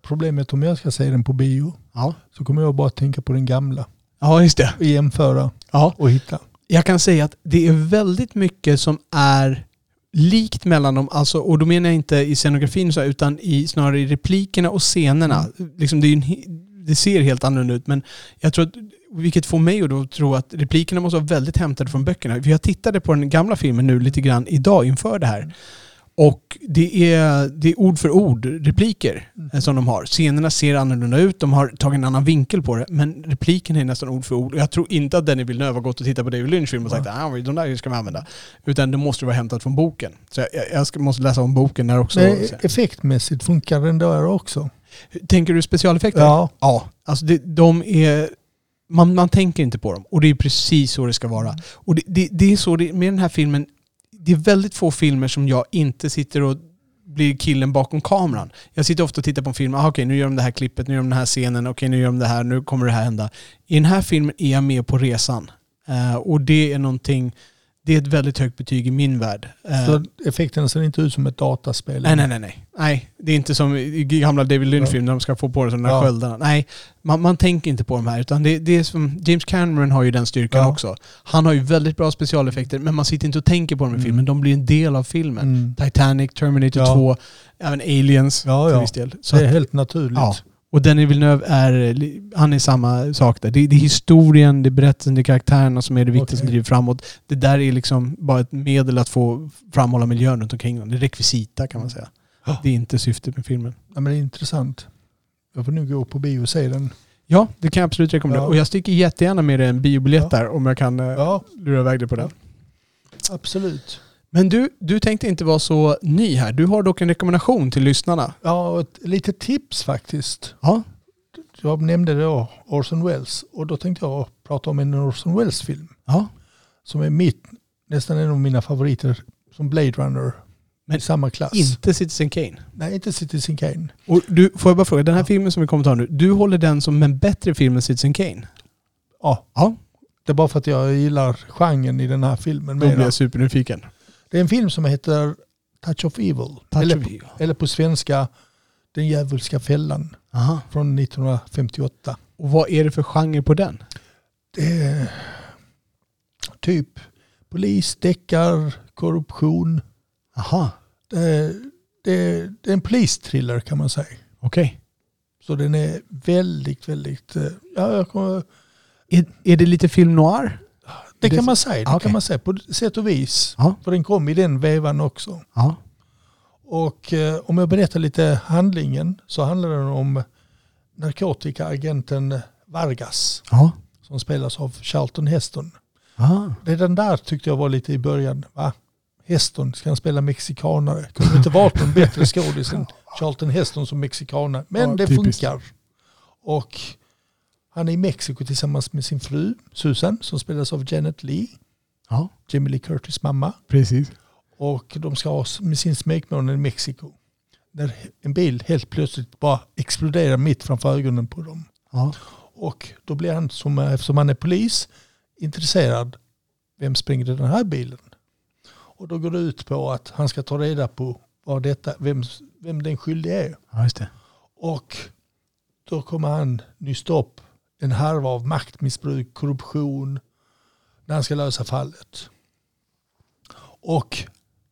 Speaker 2: Problemet om jag ska se den på bio
Speaker 1: Ja,
Speaker 2: så kommer jag bara tänka på den gamla
Speaker 1: ja just det.
Speaker 2: och jämföra
Speaker 1: Ja.
Speaker 2: och hitta.
Speaker 1: Jag kan säga att det är väldigt mycket som är likt mellan dem, alltså, och då menar jag inte i scenografin så, utan i, snarare i replikerna och scenerna. Liksom det, en, det ser helt annorlunda ut, men jag tror att, vilket får mig att då tro att replikerna måste vara väldigt hämtade från böckerna. För jag tittade på den gamla filmen nu lite grann idag inför det här. Och det är, det är ord för ord repliker eh, som de har. Scenerna ser annorlunda ut, de har tagit en annan vinkel på det. Men repliken är nästan ord för ord. Jag tror inte att Denny Villeneuve har gått och tittat på David Lynch film och sagt att ah, de där ska vi använda. Utan det måste vara hämtat från boken. Så jag, jag ska, måste läsa om boken där också.
Speaker 2: Men effektmässigt funkar den där också.
Speaker 1: Tänker du specialeffekter?
Speaker 2: Ja.
Speaker 1: Ja, alltså det, de är... Man, man tänker inte på dem. Och det är precis så det ska vara. Och det, det, det är så det, med den här filmen. Det är väldigt få filmer som jag inte sitter och blir killen bakom kameran. Jag sitter ofta och tittar på en film. Ah, okej, nu gör de det här klippet, nu gör de den här scenen, okej, nu gör de det här, nu kommer det här hända. I den här filmen är jag med på resan. Eh, och det är någonting... Det är ett väldigt högt betyg i min värld. Eh,
Speaker 2: Så effekterna ser inte ut som ett dataspel.
Speaker 1: Nej, nej, nej, nej. Nej, det är inte som i gamla David Lynch-film när de ska få på sig de där
Speaker 2: Ja.
Speaker 1: sköldarna. Nej, man, man tänker inte på de här. Utan det, det är som, James Cameron har ju den styrkan
Speaker 2: Ja.
Speaker 1: också. Han har ju väldigt bra specialeffekter, men man sitter inte och tänker på dem i
Speaker 2: Mm.
Speaker 1: filmen. De blir en del av filmen.
Speaker 2: Mm.
Speaker 1: Titanic, Terminator
Speaker 2: Ja.
Speaker 1: 2, även Aliens till viss del. Så
Speaker 2: Det är helt naturligt.
Speaker 1: Och Denis Villeneuve är, han är samma sak där. Det, det är historien, det är berättelsen, det är karaktärerna som är det viktiga som
Speaker 2: Okej.
Speaker 1: driver framåt. Det där är liksom bara ett medel att få framhålla miljön runt omkring dem. Det är rekvisita kan man säga.
Speaker 2: Ja.
Speaker 1: Det är inte syftet med filmen.
Speaker 2: Ja, men det är intressant. Jag får nu gå på bio och se den.
Speaker 1: Ja, det kan jag absolut rekommendera.
Speaker 2: Ja.
Speaker 1: Och jag sticker jättegärna med dig en biobiljett
Speaker 2: Ja.
Speaker 1: där om jag kan eh,
Speaker 2: Ja,
Speaker 1: lura iväg dig på den.
Speaker 2: absolut.
Speaker 1: Men du, du tänkte inte vara så ny här. Du har dock en rekommendation till lyssnarna.
Speaker 2: Ja, ett litet tips faktiskt.
Speaker 1: Ja,
Speaker 2: Jag nämnde då Orson Welles och då tänkte jag prata om en Orson Welles-film
Speaker 1: ja.
Speaker 2: som är mitt, nästan en av mina favoriter som Blade Runner.
Speaker 1: Men
Speaker 2: I samma klass.
Speaker 1: inte Citizen Kane.
Speaker 2: Nej, inte Citizen Kane.
Speaker 1: Och du, får jag bara fråga, den här
Speaker 2: Ja.
Speaker 1: filmen som vi kommer ta nu, du håller den som en bättre film än Citizen Kane?
Speaker 2: Ja,
Speaker 1: Ja,
Speaker 2: det är bara för att jag gillar genren i den här filmen.
Speaker 1: då blir jag supernyfiken.
Speaker 2: Det är en film som heter Touch of Evil.
Speaker 1: Touch
Speaker 2: eller,
Speaker 1: of Evil.
Speaker 2: eller på svenska Den djävulska fällan
Speaker 1: Aha.
Speaker 2: från 1958.
Speaker 1: Och vad är det för genre på den?
Speaker 2: Det är typ polis, deckar, korruption.
Speaker 1: Aha,
Speaker 2: Det är, det är, det är en polistriller kan man säga.
Speaker 1: okej.
Speaker 2: Så den är väldigt, väldigt... eh, Ja, jag kommer,
Speaker 1: Är, är det lite film noir?
Speaker 2: Det
Speaker 1: Det-
Speaker 2: kan man säga. Det
Speaker 1: Okej.
Speaker 2: kan man säga på sätt och vis.
Speaker 1: Ja.
Speaker 2: För den kom i den vevan också.
Speaker 1: Ja.
Speaker 2: Och eh, om jag berättar lite handlingen så handlar den om narkotikaagenten Vargas
Speaker 1: Ja.
Speaker 2: som spelas av Charlton Heston.
Speaker 1: Aha.
Speaker 2: Redan där tyckte jag var lite i början, va? Heston, ska han spela mexikanare? Kunde inte varit någon bättre skådis än Charlton Heston som mexikanare? Men det
Speaker 1: typiskt.
Speaker 2: funkar. Och han är i Mexiko tillsammans med sin fru Susan som spelas av Janet Lee,
Speaker 1: Ja,
Speaker 2: Jamie Lee Curtis mamma.
Speaker 1: precis.
Speaker 2: Och de ska ha med sin smekmånad i Mexiko. När en bil helt plötsligt bara exploderar mitt framför ögonen på dem.
Speaker 1: Ja.
Speaker 2: Och då blir han, som, eftersom han är polis, intresserad. Vem sprängde den här bilen? Och då går det ut på att han ska ta reda på vad detta, vem, vem den skyldige är.
Speaker 1: ja.
Speaker 2: Och då kommer han nysta upp en härva av maktmissbruk, korruption, när han ska lösa fallet. Och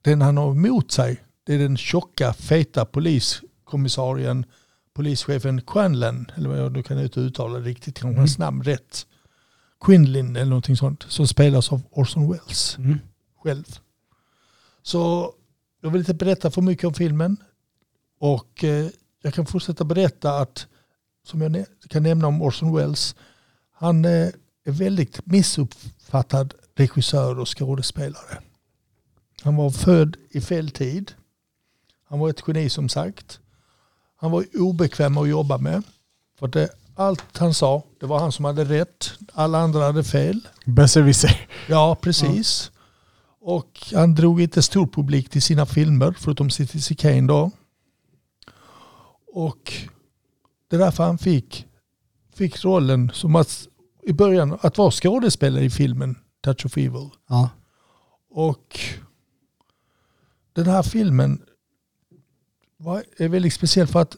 Speaker 2: den han har emot sig, det är den tjocka, feta poliskommissarien, polischefen Quinlan, eller vad jag nu kan inte uttala riktigt, kanske hans namn rätt. Quinlan eller någonting sånt, som spelas av Orson Welles
Speaker 1: Mm.
Speaker 2: själv. Så jag vill inte berätta för mycket om filmen. Och eh, jag kan fortsätta berätta att, som jag kan nämna om Orson Welles, han eh, är väldigt missuppfattad regissör och skådespelare. Han var född i fel tid. Han var ett geni som sagt. Han var obekväm att jobba med. För det, allt han sa, det var han som hade rätt. Alla andra hade fel.
Speaker 1: Besserwisser.
Speaker 2: Ja, precis. Och han drog inte stor publik till sina filmer, förutom Citizen Kane då. Och det är därför han fick, fick rollen som att, i början att vara skådespelare i filmen Touch of Evil.
Speaker 1: Ja.
Speaker 2: Och den här filmen var, är väldigt speciell för att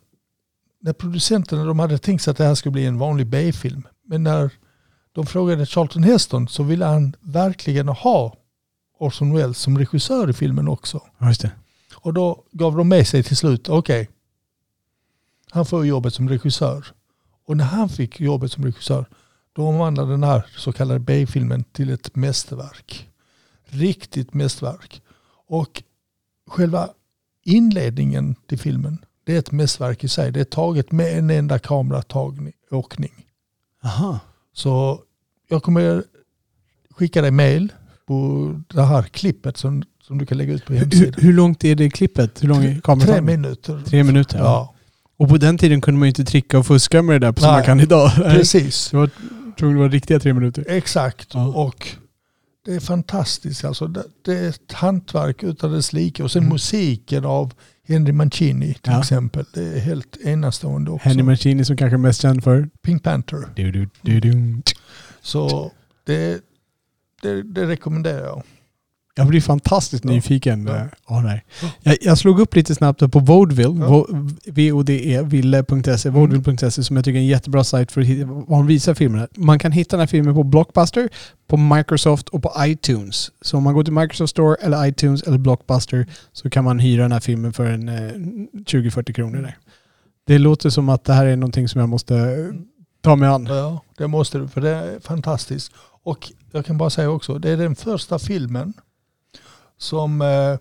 Speaker 2: när producenterna de hade tänkt sig att det här skulle bli en vanlig B-film. Men när de frågade Charlton Heston så ville han verkligen ha Orson Welles som regissör i filmen också.
Speaker 1: just det.
Speaker 2: Och då gav de med sig till slut, okej, han får jobbet som regissör. Och när han fick jobbet som regissör, då omvandlade den här så kallade B-filmen till ett mästerverk. Riktigt mästerverk. Och själva inledningen till filmen, det är ett mästerverk i sig. Det är taget med en enda kameratagning.
Speaker 1: Aha.
Speaker 2: Så jag kommer skicka dig mail på det här klippet som, som du kan lägga ut på
Speaker 1: Hur,
Speaker 2: hemsidan.
Speaker 1: hur långt är det klippet? Hur lång är
Speaker 2: Tre
Speaker 1: kameran?
Speaker 2: minuter.
Speaker 1: Tre minuter? Ja.
Speaker 2: Ja,
Speaker 1: Och på den tiden kunde man ju inte tricka och fuska med det där på som man kan idag.
Speaker 2: precis.
Speaker 1: Det var tvungen att vara riktiga tre minuter.
Speaker 2: Exakt.
Speaker 1: Ja.
Speaker 2: Och det är fantastiskt. Alltså, det, det är ett hantverk utan dess like. Och sen
Speaker 1: Mm.
Speaker 2: musiken av Henry Mancini till
Speaker 1: Ja.
Speaker 2: exempel. Det är helt enastående också.
Speaker 1: Henry Mancini som kanske är mest känd för...
Speaker 2: Pink Panther.
Speaker 1: Du, du, du, du.
Speaker 2: Så det, det, det rekommenderar jag.
Speaker 1: Jag blir fantastiskt
Speaker 2: Ja.
Speaker 1: nyfiken.
Speaker 2: Ja.
Speaker 1: Ja, nej. Jag, jag slog upp lite snabbt på Vaudeville,
Speaker 2: Ja.
Speaker 1: Vo- V-O-D-E, ville.se, vaudeville.se som jag tycker är en jättebra sajt för att hitta var de visar filmerna. Man kan hitta den här filmen på Blockbuster, på Microsoft och på iTunes. Så om man går till Microsoft Store eller iTunes eller Blockbuster så kan man hyra den här filmen för en eh, 20-40 kronor där. Det låter som att det här är någonting som jag måste eh, ta mig an.
Speaker 2: Ja, det måste du. För det är fantastiskt. Och jag kan bara säga också, det är den första filmen som eh,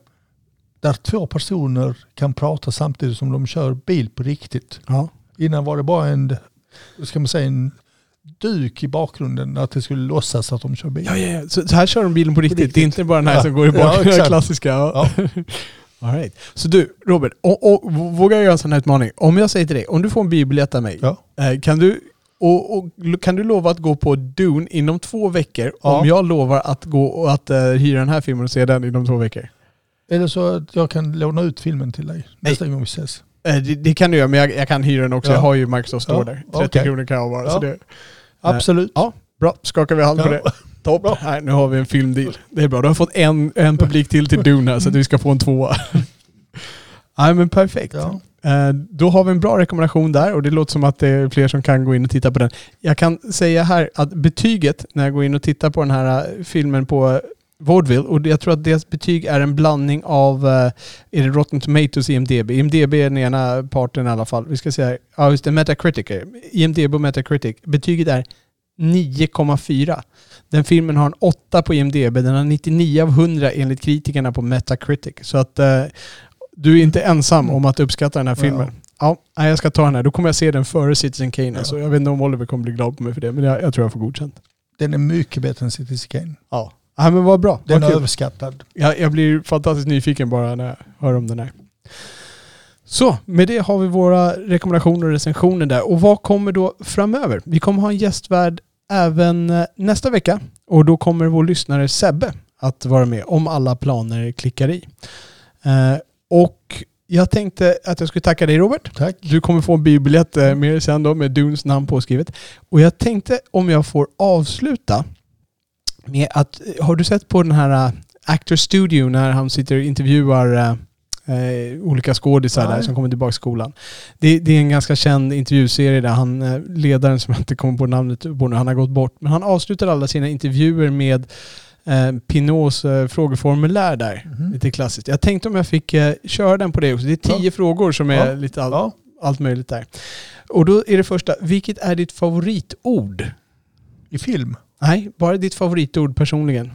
Speaker 2: där två personer kan prata samtidigt som de kör bil på riktigt.
Speaker 1: Ja.
Speaker 2: Innan var det bara en, ska man säga, en duk i bakgrunden att det skulle låtsas att de kör bil.
Speaker 1: Ja, ja, ja. Så, så här kör de bilen på riktigt.
Speaker 2: riktigt.
Speaker 1: Det är inte bara den här
Speaker 2: Ja.
Speaker 1: som går i
Speaker 2: Ja,
Speaker 1: bakgrunden, den
Speaker 2: exakt.
Speaker 1: klassiska. Ja.
Speaker 2: Ja.
Speaker 1: All right. Så du, Robert, och, och, vågar jag göra en sån här utmaning? Om jag säger till dig, om du får en biobiljett av mig,
Speaker 2: Ja.
Speaker 1: eh, kan, du, och, och, kan du lova att gå på Dune inom två veckor
Speaker 2: Ja.
Speaker 1: om jag lovar att gå och att uh, hyra den här filmen och se den inom två veckor?
Speaker 2: Eller så att jag kan låna ut filmen till dig nästa gång vi ses.
Speaker 1: Eh, det, det kan du göra, men jag, jag kan hyra den också.
Speaker 2: Ja.
Speaker 1: Jag har ju Microsoft Store
Speaker 2: Ja,
Speaker 1: där. 30
Speaker 2: okej.
Speaker 1: kronor kan jag vara. Det,
Speaker 2: Absolut.
Speaker 1: ja, bra. Skakar vi hand på det. Topp. Nej, nu har vi en filmdeal. Det är bra. Du har fått en, en publik till till Dune här så att vi ska få en tvåa. Nej men perfekt.
Speaker 2: Ja.
Speaker 1: Eh, då har vi en bra rekommendation där och det låter som att det är fler som kan gå in och titta på den. Jag kan säga här att betyget när jag går in och tittar på den här eh, filmen på Vaudeville och jag tror att deras betyg är en blandning av, eh, är det Rotten Tomatoes och IMDB? IMDB är den ena parten i alla fall. Vi ska säga, ja just det, Metacritic. IMDB och Metacritic. Betyget är 9,4. Den filmen har en 8 på IMDB, den har 99 av 100 enligt kritikerna på Metacritic. Så att eh, du är inte ensam om att uppskatta den här filmen. Ja, nej, jag ska ta den här. Då kommer jag se den före Citizen Kane.
Speaker 2: Ja.
Speaker 1: Alltså, jag vet inte om Oliver kommer bli glad på mig för det, men jag, jag tror jag får godkänt.
Speaker 2: Den är mycket bättre än Citizen Kane.
Speaker 1: Ja. ja men vad bra.
Speaker 2: Den
Speaker 1: Vad
Speaker 2: är överskattad.
Speaker 1: Jag, jag blir fantastiskt nyfiken bara när jag hör om den här. Så, med det har vi våra rekommendationer och recensioner där. Och vad kommer då framöver? Vi kommer ha en gästvärd även eh, nästa vecka. Och då kommer vår lyssnare Sebbe att vara med om alla planer klickar i. Eh, och jag tänkte att jag skulle tacka dig Robert.
Speaker 2: Tack.
Speaker 1: Du kommer få en biobiljett eh, med dig sen då med Dunes namn påskrivet. Och jag tänkte om jag får avsluta med att, har du sett på den här uh, Actor Studio när han sitter och intervjuar eh, olika skådisar där som kommer tillbaka till skolan. Det, det är en ganska känd intervjuserie där han, eh, ledaren som jag inte kommer på namnet på nu, han har gått bort. Men han avslutar alla sina intervjuer med eh, Pinots eh, frågeformulär där.
Speaker 2: Mhm.
Speaker 1: Lite klassiskt. Jag tänkte om jag fick eh, köra den på det också. Det är tio
Speaker 2: Ja.
Speaker 1: frågor som är
Speaker 2: Ja.
Speaker 1: lite all,
Speaker 2: Ja.
Speaker 1: allt möjligt där. Och då är det första, vilket är ditt favoritord?
Speaker 2: I film.
Speaker 1: Nej, bara ditt favoritord personligen.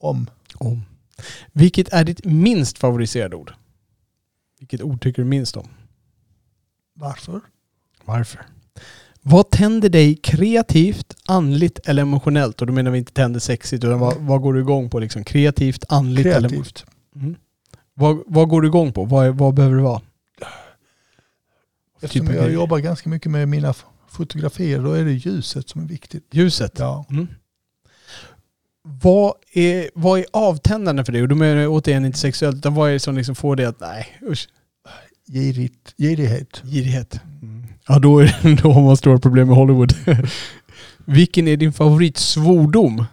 Speaker 2: Om.
Speaker 1: Om. Vilket är ditt minst favoriserade ord? Vilket ord tycker du minst om?
Speaker 2: Varför?
Speaker 1: Varför? Vad tänder dig kreativt, andligt eller emotionellt? Och då menar vi inte tänder sexigt, utan vad, vad går du igång på? Liksom? Kreativt, andligt eller
Speaker 2: Kreativt.
Speaker 1: mm. vad, vad går du igång på? Vad, vad behöver det vara?
Speaker 2: Eftersom
Speaker 1: Typ
Speaker 2: jag jobbar ganska mycket med mina fotografier, då är det ljuset som är viktigt.
Speaker 1: Ljuset?
Speaker 2: Ja.
Speaker 1: Mm. Vad, är, vad är avtändande för dig? Och då menar jag återigen inte sexuellt, utan vad är det som liksom får dig att, nej usch,
Speaker 2: Girigt, girighet.
Speaker 1: girighet. Ja, då, är, då har man stora problem med Hollywood. Vilken är din favorit svordom?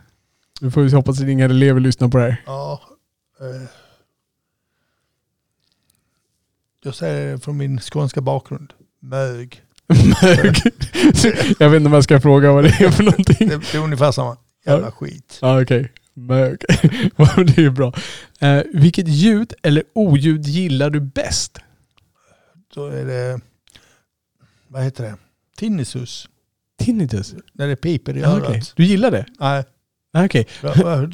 Speaker 1: Nu får vi hoppas att inga elever lyssnar på det här.
Speaker 2: Ja. Eh. Jag säger det från min skånska bakgrund. Mög.
Speaker 1: Mög. jag vet inte om jag ska fråga vad det är för någonting.
Speaker 2: Det, det är ungefär samma. Jävla skit.
Speaker 1: Ja, okej. Mög. det är ju bra. Eh, vilket ljud eller oljud gillar du bäst?
Speaker 2: Då är det, vad heter det? Tinnitus.
Speaker 1: Tinnitus?
Speaker 2: När det piper i
Speaker 1: Ja,
Speaker 2: örat.
Speaker 1: okej. Du gillar det?
Speaker 2: Nej,
Speaker 1: Ja, Okej.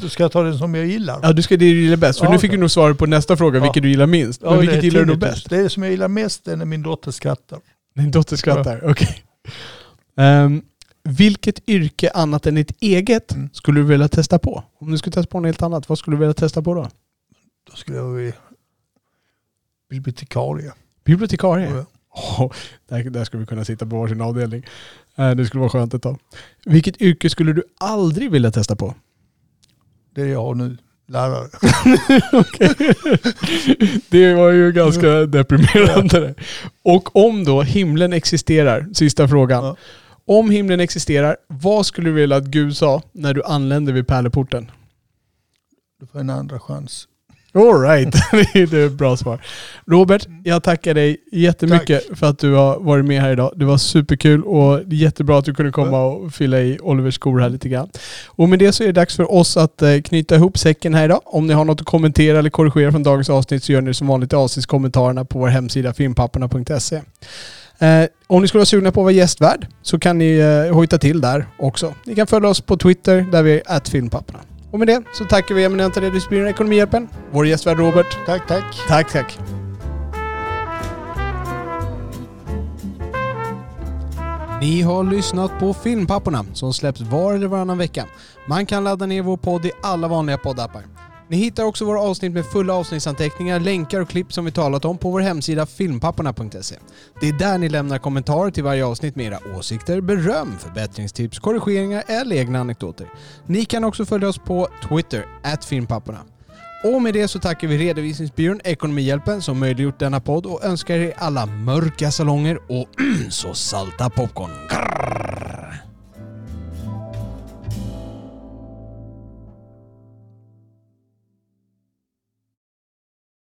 Speaker 2: då ska jag ta det som jag gillar.
Speaker 1: Ja, du ska det du gillar bäst. För
Speaker 2: Ja,
Speaker 1: nu fick
Speaker 2: okej.
Speaker 1: du nog svaret på nästa fråga,
Speaker 2: Ja.
Speaker 1: vilket du gillar minst.
Speaker 2: Ja,
Speaker 1: Men
Speaker 2: det
Speaker 1: vilket gillar du
Speaker 2: tinnitus.
Speaker 1: bäst?
Speaker 2: Det som jag gillar mest är när min dotter skrattar.
Speaker 1: Din dotter skrattar, okej. Ehm, vilket yrke annat än ditt eget
Speaker 2: Mm.
Speaker 1: skulle du vilja testa på? Om du skulle testa på något helt annat, vad skulle du vilja testa på då?
Speaker 2: Då skulle jag vilja bibliotekarie.
Speaker 1: Bibliotekarie?
Speaker 2: Ja.
Speaker 1: Där, där skulle vi kunna sitta på varsin avdelning. Eh, det skulle vara skönt ett tag. Vilket yrke skulle du aldrig vilja testa på?
Speaker 2: Det är jag nu. Lärare.
Speaker 1: Det var ju ganska deprimerande. det. Och om då himlen existerar, sista frågan.
Speaker 2: Ja.
Speaker 1: Om himlen existerar, vad skulle du vilja att Gud sa när du anlände vid pärleporten?
Speaker 2: Du får en andra chans.
Speaker 1: All right. det är ett bra svar. Robert, jag tackar dig jättemycket för att du har varit med här idag. Det var superkul och jättebra att du kunde komma och fylla i Olivers skor här lite grann. Och med det så är det dags för oss att eh, knyta ihop säcken här idag. Om ni har något att kommentera eller korrigera från dagens avsnitt så gör ni det som vanligt i avsnittskommentarerna på vår hemsida filmpapporna.se. Eh, om ni skulle vara sugna på att vara gästvärd så kan ni eh, hojta till där också. Ni kan följa oss på Twitter där vi är filmpapporna. Och med det så tackar vi eminenta Redisbyrån Ekonomihjälpen, vår gästvärd Robert.
Speaker 2: Tack, tack.
Speaker 1: Tack, tack. Ni har lyssnat på Filmpapporna som släpps var eller varannan vecka. Man kan ladda ner vår podd i alla vanliga poddappar. Ni hittar också våra avsnitt med fulla avsnittsanteckningar, länkar och klipp som vi talat om på vår hemsida filmpapporna.se. Det är där ni lämnar kommentarer till varje avsnitt med era åsikter, beröm, förbättringstips, korrigeringar eller egna anekdoter. Ni kan också följa oss på Twitter, filmpapporna. Och med det så tackar vi redovisningsbyrån Ekonomihjälpen som möjliggjort denna podd och önskar er alla mörka salonger och så salta popcorn. Grrr.